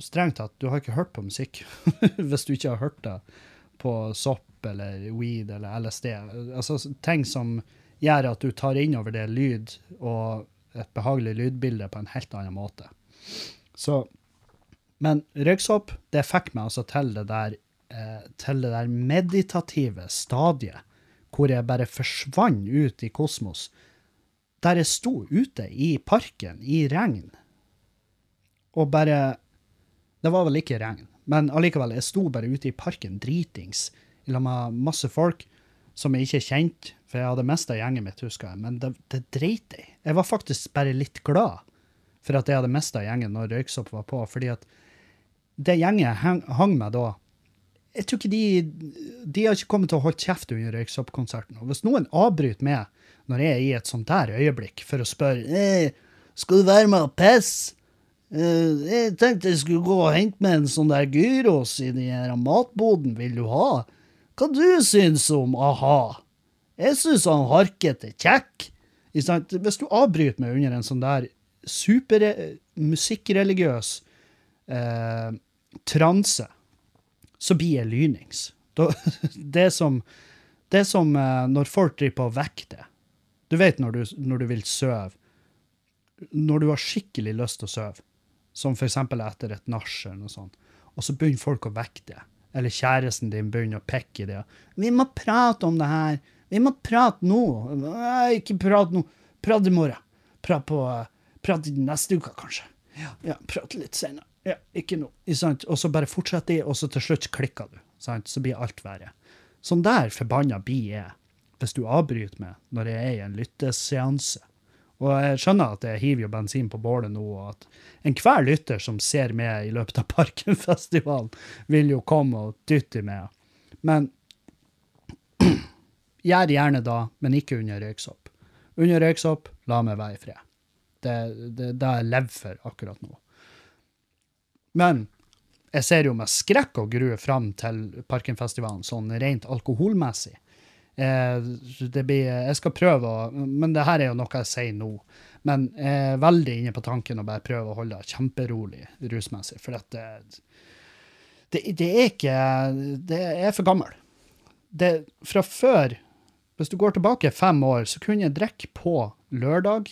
strengt tatt, du har ikke hørt på musikk, hvis du ikke har hørt det på sopp eller weed eller LSD. Altså ting som gjør at du tar inn over det lyd og et behagelig lydbilde på en helt annen måte. Så, men røyksopp, det fikk meg altså til det der, eh, til det der meditative stadiet, hvor jeg bare forsvant ut i kosmos, der jeg sto ute i parken i regn, og bare Det var vel ikke regn, men allikevel, jeg sto bare ute i parken dritings i lag med masse folk som jeg ikke kjente, for jeg hadde mista gjengen mitt, husker jeg, men det, det dreit jeg. Jeg var faktisk bare litt glad for at jeg hadde mista gjengen når Røyksopp var på, fordi at det gjengen hang, hang med da jeg tror ikke de, de har ikke kommet til å holde kjeft under Røyksopp-konserten. Hvis noen avbryter meg når jeg er i et sånt der øyeblikk, for å spørre eh, skal du være med og pisse? Eh, jeg tenkte jeg skulle gå og hente meg en sånn der gyros i den her matboden, vil du ha? Hva du syns om a-ha? Jeg syns han Harket er kjekk. Hvis du avbryter meg under en sånn der supermusikkreligiøs eh, transe, så blir jeg lynings. Det er som, det er som eh, når folk driver på å vekke det. Du vet når du, når du vil sove. Når du har skikkelig lyst til å sove, som f.eks. etter et nach eller noe sånt, og så begynner folk å vekke det. Eller kjæresten din begynner å pekke i det. 'Vi må prate om det her. Vi må prate nå.' Nei, ikke prate nå. Prat i morgen. Prat, på, prat neste uke, kanskje. Ja, ja prat litt senere. Ja, ikke nå. Og så bare fortsetter de, og så til slutt klikker du. Sant? Så blir alt verre. Sånn der forbanna blir jeg hvis du avbryter meg når jeg er i en lytteseanse. Og jeg skjønner at jeg hiver jo bensin på bålet nå, og at enhver lytter som ser meg i løpet av Parkenfestivalen, vil jo komme og dytte meg. Men gjør gjerne da, men ikke under røyksopp. Under røyksopp, la meg være i fred. Det det, det jeg lever for akkurat nå. Men jeg ser jo med skrekk og grue fram til Parkenfestivalen, sånn rent alkoholmessig. Eh, det blir, jeg skal prøve å Men det her er jo noe jeg sier nå. Men jeg er veldig inne på tanken å bare prøve å holde det kjemperolig rusmessig. For at det, det, det, er ikke Det er for gammel. Det, fra før, hvis du går tilbake fem år, så kunne jeg drikke på lørdag.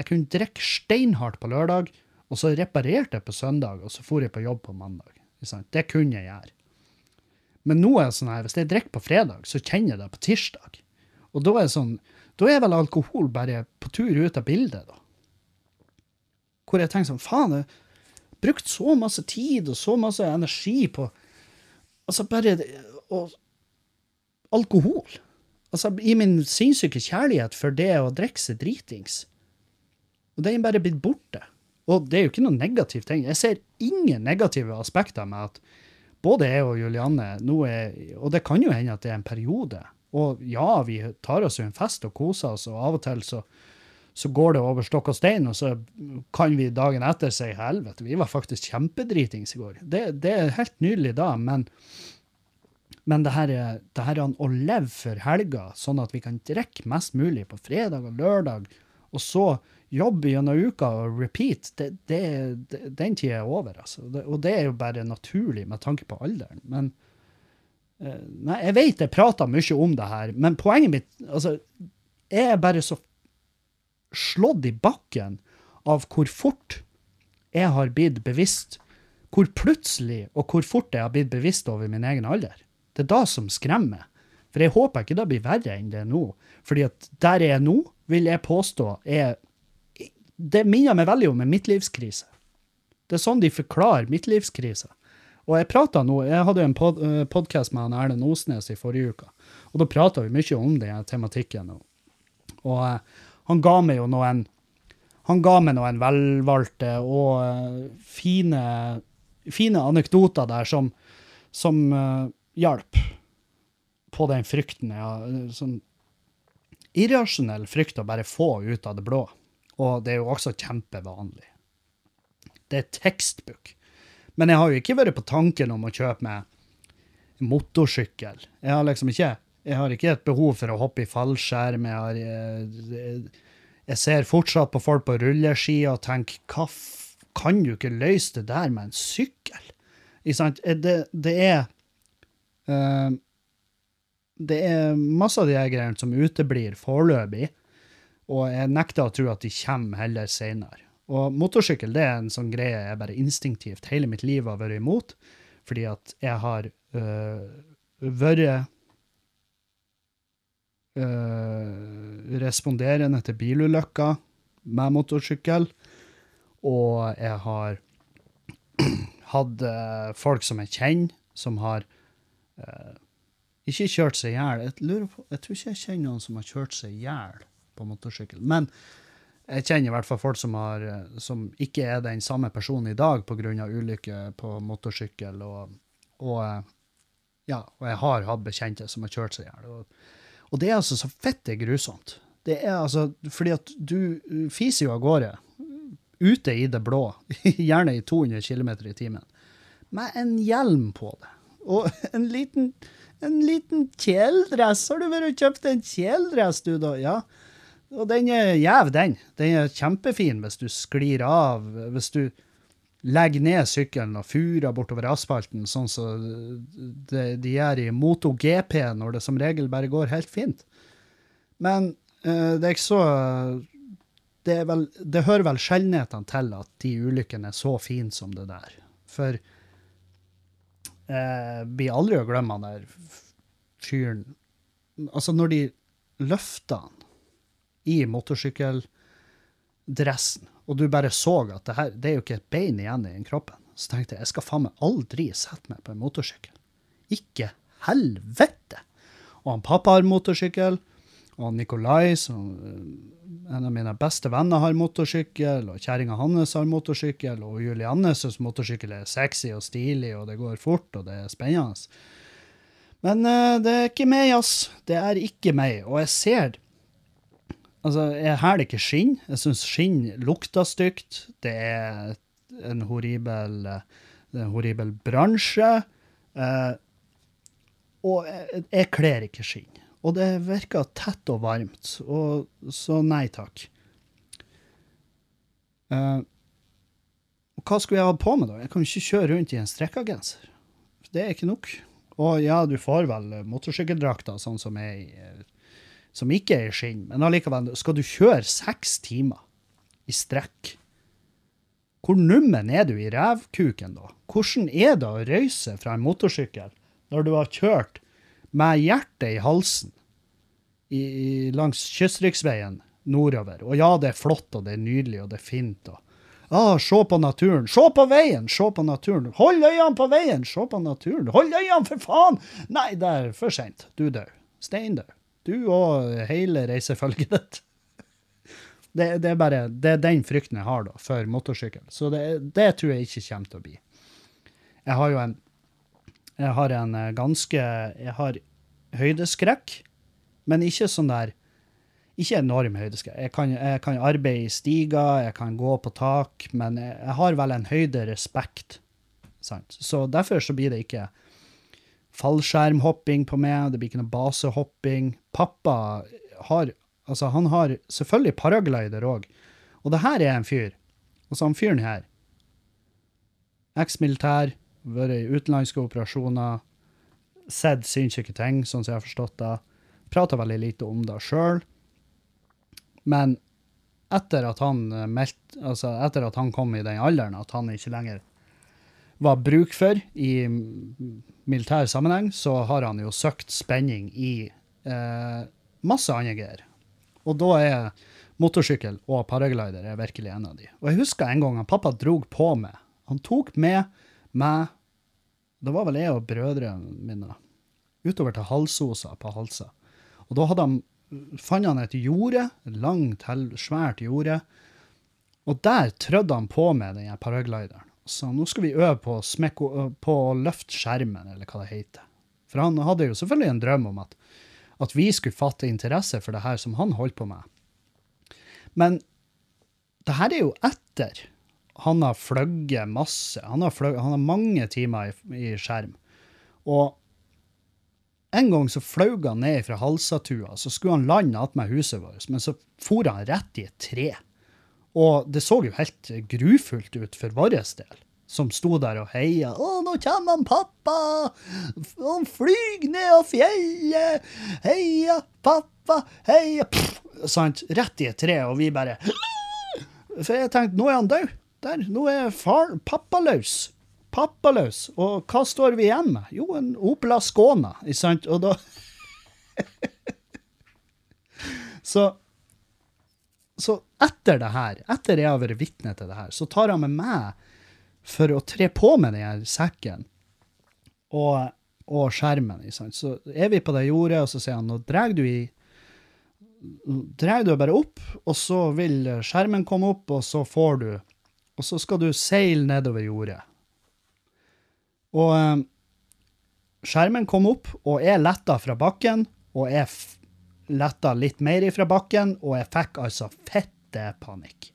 Jeg kunne drikke steinhardt på lørdag, og så reparerte jeg på søndag, og så for jeg på jobb på mandag. Det kunne jeg gjøre. Men nå er det sånn her, hvis jeg drikker på fredag, så kjenner jeg det på tirsdag. Og da er sånn, da er vel alkohol bare på tur ut av bildet, da. Hvor jeg tenker sånn, faen, jeg har brukt så masse tid og så masse energi på Altså, bare og, Alkohol. Altså, i min sinnssyke kjærlighet for det å drikke seg dritings. Og det er bare blitt borte. Og det er jo ikke noen negativt ting. Jeg ser ingen negative aspekter med at både jeg og Julianne nå er Og det kan jo hende at det er en periode. Og ja, vi tar oss jo en fest og koser oss, og av og til så, så går det over stokk og stein, og så kan vi dagen etter si helvete, vi var faktisk kjempedritings i går. Det, det er helt nydelig da, men, men det her, det her å leve for helga, sånn at vi kan drikke mest mulig på fredag og lørdag, og så jobb gjennom uka og repeat, det, det, det, den tida er over. altså. og det er jo bare naturlig med tanke på alderen. Men uh, Nei, jeg vet jeg prater mye om det her, men poenget mitt altså, Jeg er bare så slått i bakken av hvor fort jeg har blitt bevisst Hvor plutselig og hvor fort jeg har blitt bevisst over min egen alder. Det er da som skremmer. For jeg håper ikke det blir verre enn det er nå. Fordi at der jeg er nå, vil jeg påstå er det minner meg veldig om en midtlivskrise. Det er sånn de forklarer midtlivskrise. Og jeg prata nå, jeg hadde en pod, uh, eh, podkast med han Erlend Osnes i forrige uke, og da prata vi mye om den tematikken. Og, uh, han ga meg jo noen han ga meg noen velvalgte og uh, fine, fine anekdoter der som, som hjalp på den frykten. Ja, sånn irrasjonell frykt å bare få ut av det blå. Og det er jo også kjempevanlig. Det er tekstbok. Men jeg har jo ikke vært på tanken om å kjøpe meg motorsykkel. Jeg har liksom ikke jeg har ikke et behov for å hoppe i fallskjerm. Jeg, har, jeg, eh, jeg ser fortsatt på folk på rulleski og tenker hva kan du ikke løse det der med en sykkel? Eh, det, det, er uh, Det er masse av de greiene som uteblir foreløpig. Og jeg nekter å tro at de kommer heller seinere. Og motorsykkel det er en sånn greie jeg bare instinktivt hele mitt liv har vært imot, fordi at jeg har øh, vært øh, responderende til bilulykker med motorsykkel, og jeg har hatt øh, folk som jeg kjenner, som har øh, ikke kjørt seg i hjel. Jeg, jeg tror ikke jeg kjenner noen som har kjørt seg i hjel på motorsykkel. Men jeg kjenner i hvert fall folk som, har, som ikke er den samme personen i dag pga. ulykker på motorsykkel. Og, og, ja, og jeg har hatt bekjente som har kjørt seg i hjel. Og, og, det er altså så fette grusomt. Det er altså fordi at du uh, fiser jo av gårde, ute i det blå, gjerne i 200 km i timen, med en hjelm på det. Og en liten, en liten kjeledress. Har du vært og kjøpt en kjeledress, du, da? Ja. Og den er gjev, den. Den er kjempefin hvis du sklir av. Hvis du legger ned sykkelen og furer bortover asfalten, sånn som de, de gjør i MotoGP, når det som regel bare går helt fint. Men uh, det er ikke så det, vel, det, hører vel sjeldenhetene til at de ulykkene er så fine som det der. For eh, blir aldri å glemme han der fyren Altså, når de løfter han i motorsykkeldressen, og du bare så at det her, det er jo ikke et bein igjen i kroppen, så tenkte jeg jeg skal faen meg aldri sette meg på en motorsykkel. Ikke helvete! Og han pappa har motorsykkel, og Nikolai, som en av mine beste venner har motorsykkel, og kjerringa hans har motorsykkel, og Julianne syns motorsykkel er sexy og stilig, og det går fort, og det er spennende. Men uh, det er ikke meg, ass. Det er ikke meg. Og jeg ser Altså, jeg hæler ikke skinn. Jeg syns skinn lukter stygt. Det er en horribel, en horribel bransje. Eh, og jeg, jeg kler ikke skinn. Og det virker tett og varmt, og så nei takk. Eh, og hva skulle jeg ha på meg, da? Jeg kan jo ikke kjøre rundt i en strekkagenser. Det er ikke nok. Og ja, du får vel motorsykkeldrakter sånn som er i som ikke er i skinn, men allikevel, skal du kjøre seks timer i strekk? Hvor nummen er du i revkuken da? Hvordan er det å røyse fra en motorsykkel når du har kjørt med hjertet i halsen i, langs kystriksveien nordover. Og ja, det er flott, og det er nydelig, og det er fint. og Ah, se på naturen! Se på veien! Se på naturen! Hold øynene på veien! Se på naturen! Hold øynene, for faen! Nei, det er for seint. Du er død. Du og hele reisefølget ditt. Det, det, er bare det er den frykten jeg har da, for motorsykkel. Så det, det tror jeg ikke kommer til å bli. Jeg har jo en Jeg har en eh, ganske Jeg har høydeskrekk, men ikke sånn der Ikke enorm høydeskrekk. Jeg kan, jeg kan arbeide i stiger, jeg kan gå på tak, men jeg, jeg har vel en høyderespekt. Sant? Så derfor så blir det ikke fallskjermhopping på meg, det blir ikke noe basehopping. Pappa har Altså, han har selvfølgelig paraglider òg. Og det her er en fyr. Altså, han fyren her Eks-militær, vært i utenlandske operasjoner, sett sinnssyke ting, sånn som jeg har forstått det. Prata veldig lite om det sjøl. Men etter at, han meldte altså etter at han kom i den alderen at han ikke lenger var bruk for i militær sammenheng, så har han jo søkt spenning i eh, masse andre greier. Og da er motorsykkel og paraglider er virkelig en av de. Og jeg husker en gang han pappa drog på meg. Han tok med meg Det var vel jeg og brødrene mine utover til Halsosa på Halsa. Og da hadde han, fant han et jorde, langt, svært jorde. Og der trødde han på med den paraglideren. Så nå skal vi øve på, smekko, på å løfte skjermen, eller hva det heter. For han hadde jo selvfølgelig en drøm om at, at vi skulle fatte interesse for det her som han holdt på med. Men det her er jo etter han har fløyet masse. Han har, fløgget, han har mange timer i, i, skjerm. Og en gang så fløy han ned fra Halsatua, så skulle han lande attmed huset vårt, men så for han rett i et tre. Og det så jo helt grufullt ut for vår del, som sto der og heia. 'Å, nå kommer han pappa! Han flyr ned av fjellet! Heia, pappa! Heia!' Pff, sant? Rett i et tre, og vi bare For jeg tenkte, nå er han død. Der, nå er far pappaløs. Pappaløs. Og hva står vi igjen med? Jo, en Opel Ascona, ikke sant? Og da Så så etter det her, etter jeg har vært vitne til det her, så tar han med meg for å tre på med den sekken og, og skjermen. Så er vi på det jordet, og så sier han nå drar du i drar du bare opp, og så vil skjermen komme opp, og så får du Og så skal du seile nedover jordet. Og um, skjermen kom opp, og jeg letta fra bakken, og jeg letta litt mer ifra bakken, og jeg fikk altså fette panikk.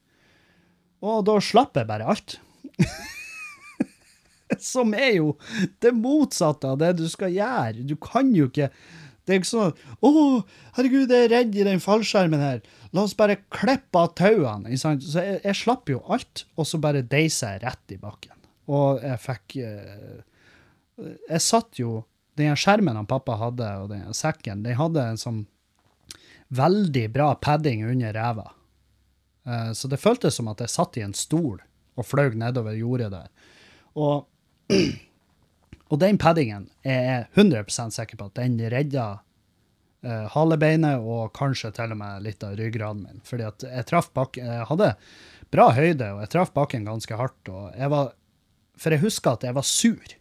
Og da slapp jeg bare alt. Som er jo det motsatte av det du skal gjøre. Du kan jo ikke Det er ikke sånn 'Å, herregud, jeg er redd i den fallskjermen her. La oss bare klippe av tauene.' Så jeg, jeg slapp jo alt, og så bare deisa jeg rett i bakken. Og jeg fikk eh, Jeg satt jo Den skjermen han pappa hadde, og den sekken, den hadde en sånn veldig bra padding under ræva. Eh, Så det føltes som at jeg satt i en stol og fløy nedover jordet der. Og, og den paddingen er jeg 100% sikker på at den redda eh, halebeinet og kanskje til og med litt av ryggraden min. Fordi at jeg traff bakken Jeg hadde bra høyde, og jeg traff bakken ganske hardt. Og jeg var For jeg husker at jeg var sur.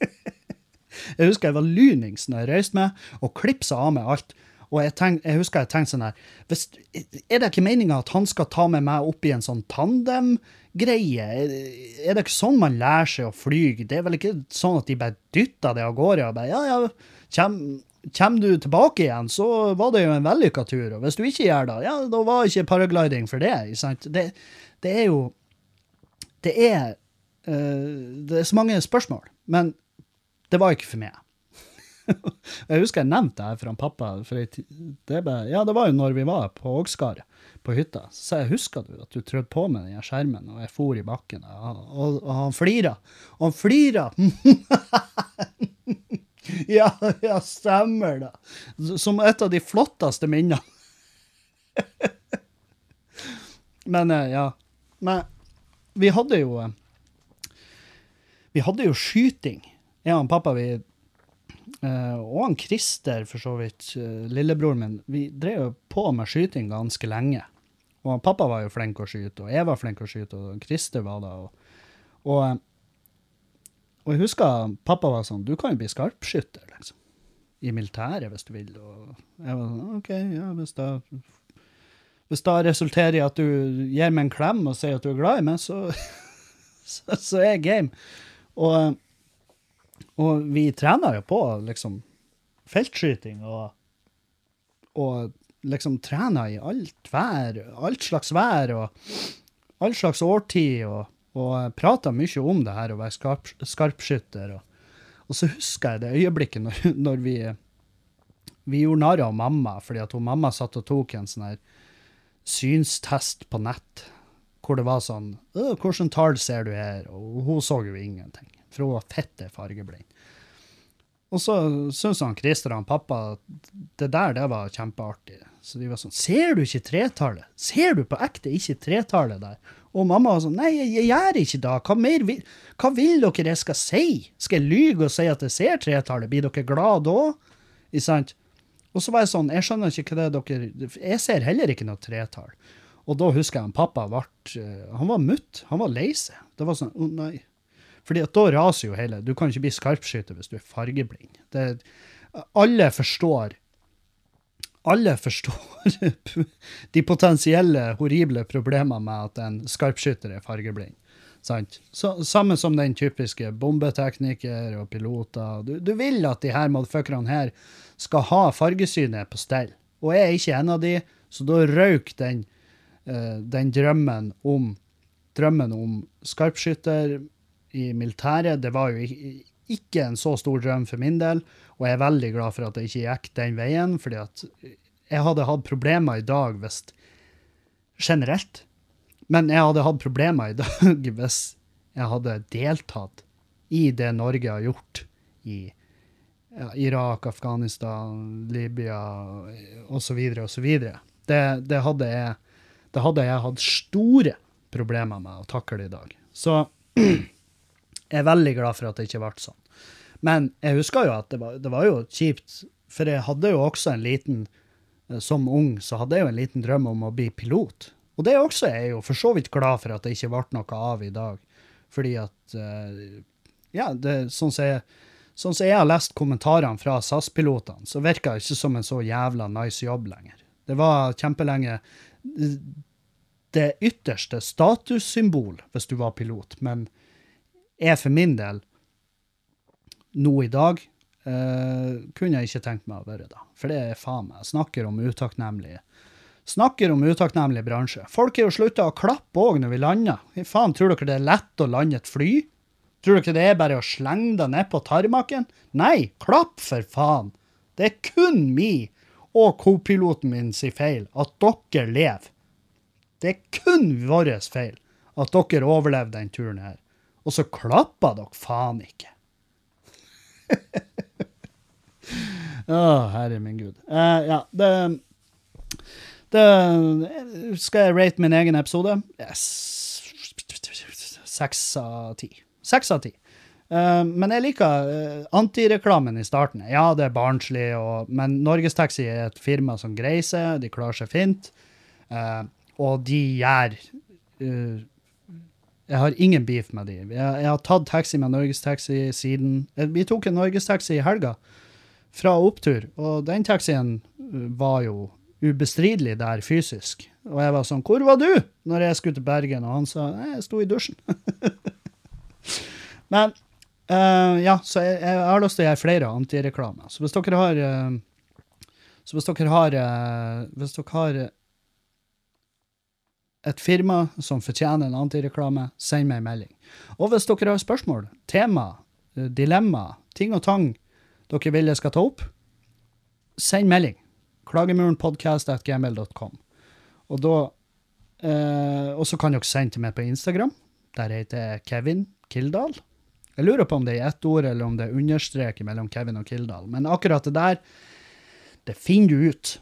Jeg husker jeg var lynings når jeg røyste meg, og klipsa av meg alt. Og jeg, tenk, jeg husker jeg tenkte sånn her hvis, Er det ikke meninga at han skal ta med meg opp i en sånn tandemgreie? Er, er det ikke sånn man lærer seg å fly? Det er vel ikke sånn at de bare dytter det av gårde og bare Ja, ja, kjem, kjem du tilbake igjen, så var det jo en vellykka tur. Og hvis du ikke gjør det, ja, da var ikke paragliding for det. Det, det er jo Det er uh, Det er så mange spørsmål. Men det var ikke for meg. Jeg husker jeg nevnte det her for han pappa. For jeg, det, ble, ja, det var jo når vi var på Ågskar, på hytta. Så jeg husker du at du trødde på med den skjermen, og jeg for i bakken. Og, og, og han flira. Og han flira! ja, ja, stemmer det. Som et av de flotteste minnene. Men eh, ja. Men vi hadde jo eh, Vi hadde jo skyting. Jeg og pappa, vi og han Christer, for så vidt, eh, lillebroren min, vi drev jo på med skyting ganske lenge. Og pappa var jo flink å skyte, og jeg var flink å skyte, og Christer var det. Og, og, eh, og jeg husker pappa var sånn Du kan jo bli skarpskytter, liksom. I militæret, hvis du vil. Og jeg var sånn OK, ja, hvis det hvis det resulterer i at du gir meg en klem og sier at du er glad i meg, så, så, så er jeg game. Og, og vi trener jo på liksom feltskyting og, og liksom trener i alt vær, alt slags vær og all slags årtid, og, og prater mye om det her å være skarp, skarpskytter. Og, og så husker jeg det øyeblikket når, når vi, vi gjorde narr av mamma, fordi at hun mamma satt og tok en sånn her synstest på nett, hvor det var sånn 'Hvilket tall ser du her?' Og hun så jo ingenting, for hun var fette fargeblind. Og så syntes han Christer og han pappa at det der, det var kjempeartig. Så de var sånn 'Ser du ikke tretallet? Ser du på ekte ikke tretallet der?' Og mamma var sånn 'Nei, jeg, gjør ikke det. Hva mer vil, hva vil dere jeg skal si? Skal jeg lyge og si at jeg ser tretallet? Blir dere glad da?' Ikke sant? Og så var jeg sånn, jeg skjønner ikke hva det er dere Jeg ser heller ikke noe tretall. Og da husker jeg han pappa ble Han var mutt. Han var lei seg. Det var sånn, å oh, nei. Fordi at da raser jo hele Du kan ikke bli skarpskytter hvis du er fargeblind. Det, alle forstår Alle forstår de potensielle horrible problemene med at en skarpskytter er fargeblind. Sant? Så, samme som den typiske bombetekniker og piloter. Du, du vil at de her motherfuckerne her skal ha fargesynet på stell. Og jeg er ikke en av de, så da røyk den, uh, den drømmen om drømmen om skarpskytter i militæret. Det var jo ikke en så stor drøm for min del, og jeg er veldig glad for at det ikke gikk den veien, fordi at jeg hadde hatt problemer i dag hvis Generelt men jeg hadde hatt problemer i dag hvis jeg hadde deltatt i det Norge har gjort i Irak, Afghanistan, Libya osv. osv. Det, det, hadde jeg, det hadde jeg hatt store problemer med å takle i dag. Så er veldig glad for at det ikke ble sånn. Men jeg husker jo at det var, det var jo kjipt, for jeg hadde jo også en liten Som ung så hadde jeg jo en liten drøm om å bli pilot. Og det også er jeg jo for så vidt glad for at det ikke ble noe av i dag. Fordi at Ja, det, sånn som jeg, sånn jeg har lest kommentarene fra SAS-pilotene, så virker det ikke som en så jævla nice jobb lenger. Det var kjempelenge det ytterste statussymbol hvis du var pilot, men jeg for min del, nå i dag, Uh, kunne jeg ikke tenkt meg å være, da. For det er faen meg Snakker om utakknemlig Snakker om utakknemlig bransje. Folk er jo slutta å klappe òg når vi lander. Hva faen, tror dere det er lett å lande et fly? Tror dere det er bare å slenge deg ned på tarmaken? Nei, klapp for faen! Det er kun mi og kopiloten min sin feil at dere lever. Det er kun vår feil at dere overlevde den turen her. Og så klappa dere faen ikke. Å, herre min gud. Uh, ja, det det, skal jeg rate min egen episode? Yes. Seks av ti. Seks av ti. Uh, men jeg liker uh, antireklamen i starten. Ja, det er barnslig, og, men Norgestaxi er et firma som greier seg, de klarer seg fint. Uh, og de gjør Jeg har ingen beef med de. Jeg, jeg har tatt taxi med Norgestaxi siden Vi tok en Norgestaxi i helga fra opptur, og den taxien var jo ubestridelig der fysisk. Og jeg var sånn 'Hvor var du?' når jeg skulle til Bergen, og han sa 'Jeg sto i dusjen'. Men uh, ja, så jeg, jeg, har lyst til å gjøre flere antireklamer. Så hvis dere har uh, Så hvis dere har uh, Hvis dere har et firma som fortjener en antireklame, send meg en melding. Og hvis dere har spørsmål, tema, dilemma, ting og tang dere vil jeg skal ta opp, send melding Klagemurenpodkast.gmil.com. Og da eh, Og så kan dere sende til meg på Instagram. Der heter jeg Kevin Kildahl. Jeg lurer på om det er ett ord, eller om det er understrek mellom Kevin og Kildahl. Men akkurat det der, det finner du ut.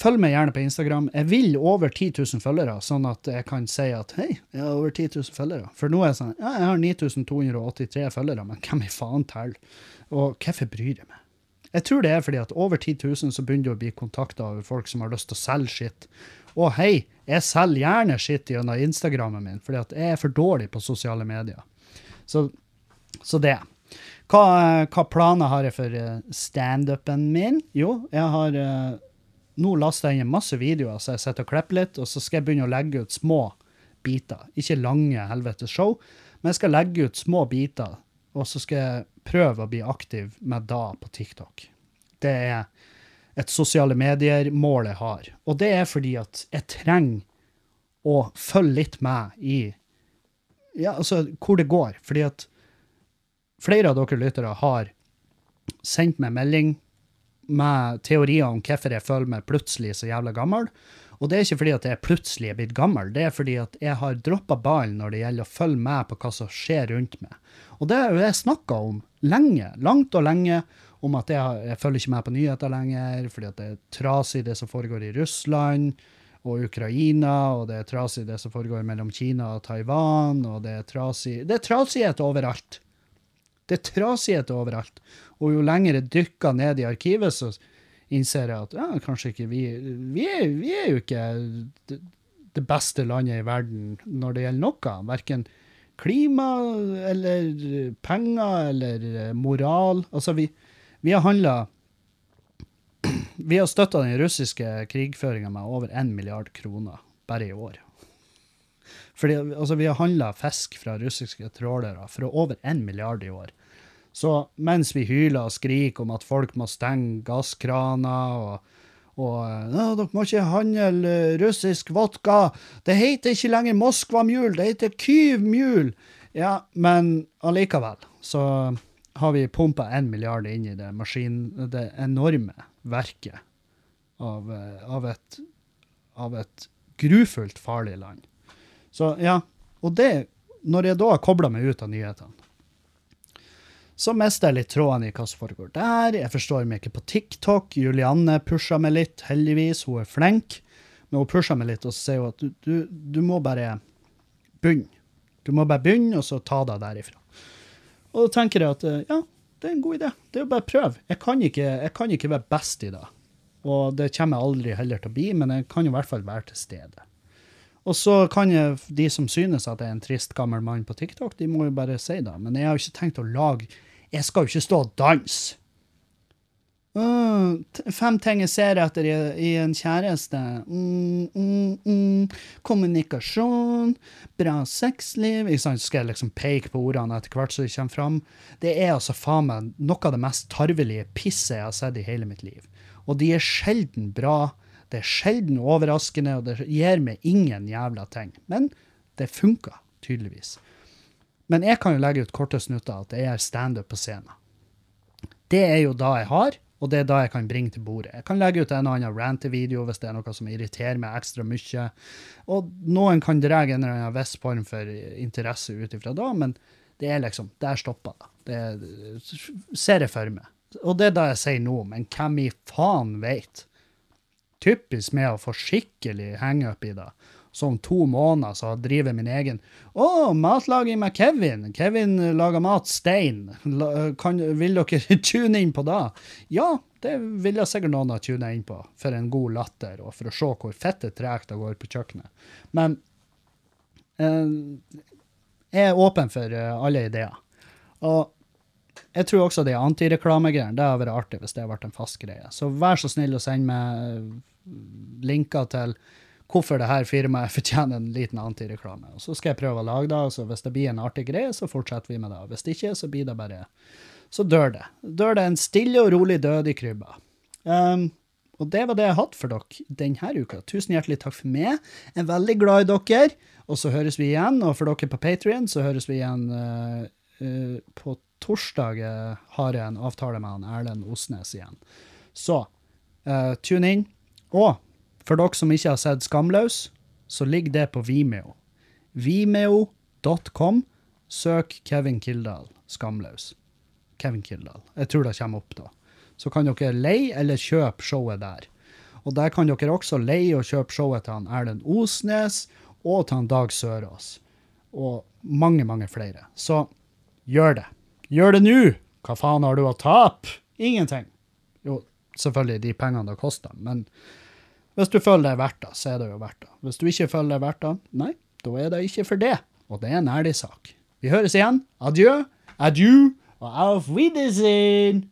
Følg meg gjerne på Instagram. Jeg vil over 10 000 følgere, sånn at jeg kan si at hei, jeg har over 10 000 følgere. For nå er jeg sånn ja, jeg har 9283 følgere, men hvem i faen teller? Og hvorfor bryr jeg meg? Jeg tror det er fordi at over 10 000 så begynner du å bli kontakta av folk som har lyst til å selge skitt. Og hei, jeg selger gjerne skitt gjennom Instagrammen min, fordi at jeg er for dårlig på sosiale medier. Så, så det. Hva, hva, planer har jeg for eh, standupen min? Jo, jeg har uh, laster jeg inn masse videoer, så jeg sitter og klipper litt, og så skal jeg begynne å legge ut små biter. Ikke lange helvetes show, men jeg skal legge ut små biter, og så skal jeg prøve å bli aktiv med da på TikTok. Det er et sosiale medier-mål jeg har. Og det er fordi at jeg trenger å følge litt med i ja, altså, hvor det går. Fordi at flere av dere lyttere har sendt meg melding med teorier om hvorfor jeg føler meg plutselig så jævla gammel. Og det er ikke fordi at jeg plutselig er blitt gammel, det er fordi at jeg har droppa ballen når det gjelder å følge med på hva som skjer rundt meg. Og det har jeg snakka om lenge, langt og lenge, om at jeg, jeg følger ikke med på nyheter lenger, fordi at det er trasig det som foregår i Russland og Ukraina, og det er trasig det som foregår mellom Kina og Taiwan, og det er trasig Det er trasighet overalt. Det er trasighet overalt. Og jo lenger jeg dykker ned i arkivet, så innser jeg at ja, kanskje ikke vi Vi er, vi er jo ikke det, beste landet i verden når det gjelder noe. Verken klima eller penger eller eh, moral. Altså, vi, vi har handla Vi har støtta den russiske krigføringa med over én milliard kroner bare i år. Fordi, altså, vi har handla fisk fra russiske trålere for over én milliard i år. Så mens vi hyler og skriker om at folk må stenge gasskraner og og dere må ikke handle russisk vodka. Det heter ikke lenger Moskva-mjul, det heter Kyv-mjul. Ja, men allikevel så har vi pumpa én milliard inn i det, maskin, det enorme verket av, av, et, av et grufullt farlig land. Så ja, og det, når jeg da har kobla meg ut av nyhetene, så mister jeg litt tråden i hva som foregår der. Jeg forstår meg ikke på TikTok. Julianne pusha meg litt, heldigvis. Hun er flink. Men hun pusha meg litt, og sier at du, du, du, må bare begynne. Du må bare begynne, og så ta deg derifra. Og da tenker jeg at eh, ja, det er en god idé. Det er jo bare å prøve. Jeg kan, ikke, jeg kan ikke være best i det. Og det kommer jeg aldri heller til å bli, men jeg kan i hvert fall være til stede. Og så kan jeg, de som synes at jeg er en trist, gammel mann på TikTok, de må jo bare si det. Men jeg har jo ikke tenkt å lage jeg skal jo ikke stå og danse. «Åh, fem ting jeg ser etter i, i en kjæreste. Mm, mm, mm. Kommunikasjon, bra sexliv så skal jeg liksom peke på ordene etter hvert så de kommer fram. Det er altså faen meg noe av det mest tarvelige pisset jeg har sett i hele mitt liv. Og de er sjelden bra. Det er sjelden overraskende, og det gir meg ingen jævla ting. Men det funka, tydeligvis. Men jeg kan jo legge ut korte snutter at jeg gjør standup på scenen. Det er jo da jeg har, og det er da jeg kan bringe til bordet. Jeg kan legge ut en og annen rantevideo hvis det er noe som irriterer meg ekstra mye. Og noen kan dra en eller annen viss form for interesse ut ifra da, men det er liksom Der stopper det. Det ser jeg for meg. Og det er da jeg sier nå, men hvem i faen veit? Typisk med å få skikkelig hangup i det. Så om to måneder så driver jeg min egen Å, matlaging med Kevin. Kevin lager mat stein. Kan, vil dere tune inn på det? Ja, det vil jeg sikkert noen ha tuna inn på, for en god latter, og for å se hvor fette tregt det går på kjøkkenet. Men eh, jeg er åpen for eh, alle ideer. Og jeg tror også de antireklamegreiene, det har vært artig hvis det har vært en fast greie. Så vær så snill å sende meg eh, linker til hvorfor det her firmaet fortjener en liten antireklame. Og så skal jeg prøve å lage det, så hvis det blir en artig greie, så fortsetter vi med det. Hvis ikke, så blir det bare Så dør det. Dør det en stille og rolig død i krybba. Um, og det var det jeg hadde for dere denne uka. Tusen hjertelig takk for meg. Jeg er veldig glad i dere. Og så høres vi igjen. Og for dere på Patrion, så høres vi igjen uh, uh, på torsdag. eh, har jeg en avtale med han Erlend Osnes igjen. Så eh, tune inn. Og for dere som ikke har sett Skamløs, så ligger det på Vimeo. Vimeo.com. Søk Kevin Kildahl Skamløs. Kevin Kildahl. Jeg tror det kommer opp da. Så kan dere leie eller kjøpe showet der. Og der kan dere også leie og kjøpe showet til han Erlend Osnes og til han Dag Sørås. Og mange, mange flere. Så gjør det. Gjør det nå! Hva faen har du å tape? Ingenting. Jo, selvfølgelig de pengene det koster, men hvis du føler det er verdt det, så er det jo verdt det. Hvis du ikke føler det er verdt det, nei, da er det ikke for det. Og det er en ærlig sak. Vi høres igjen. Adjø, adjø, og auf Wiedersehen!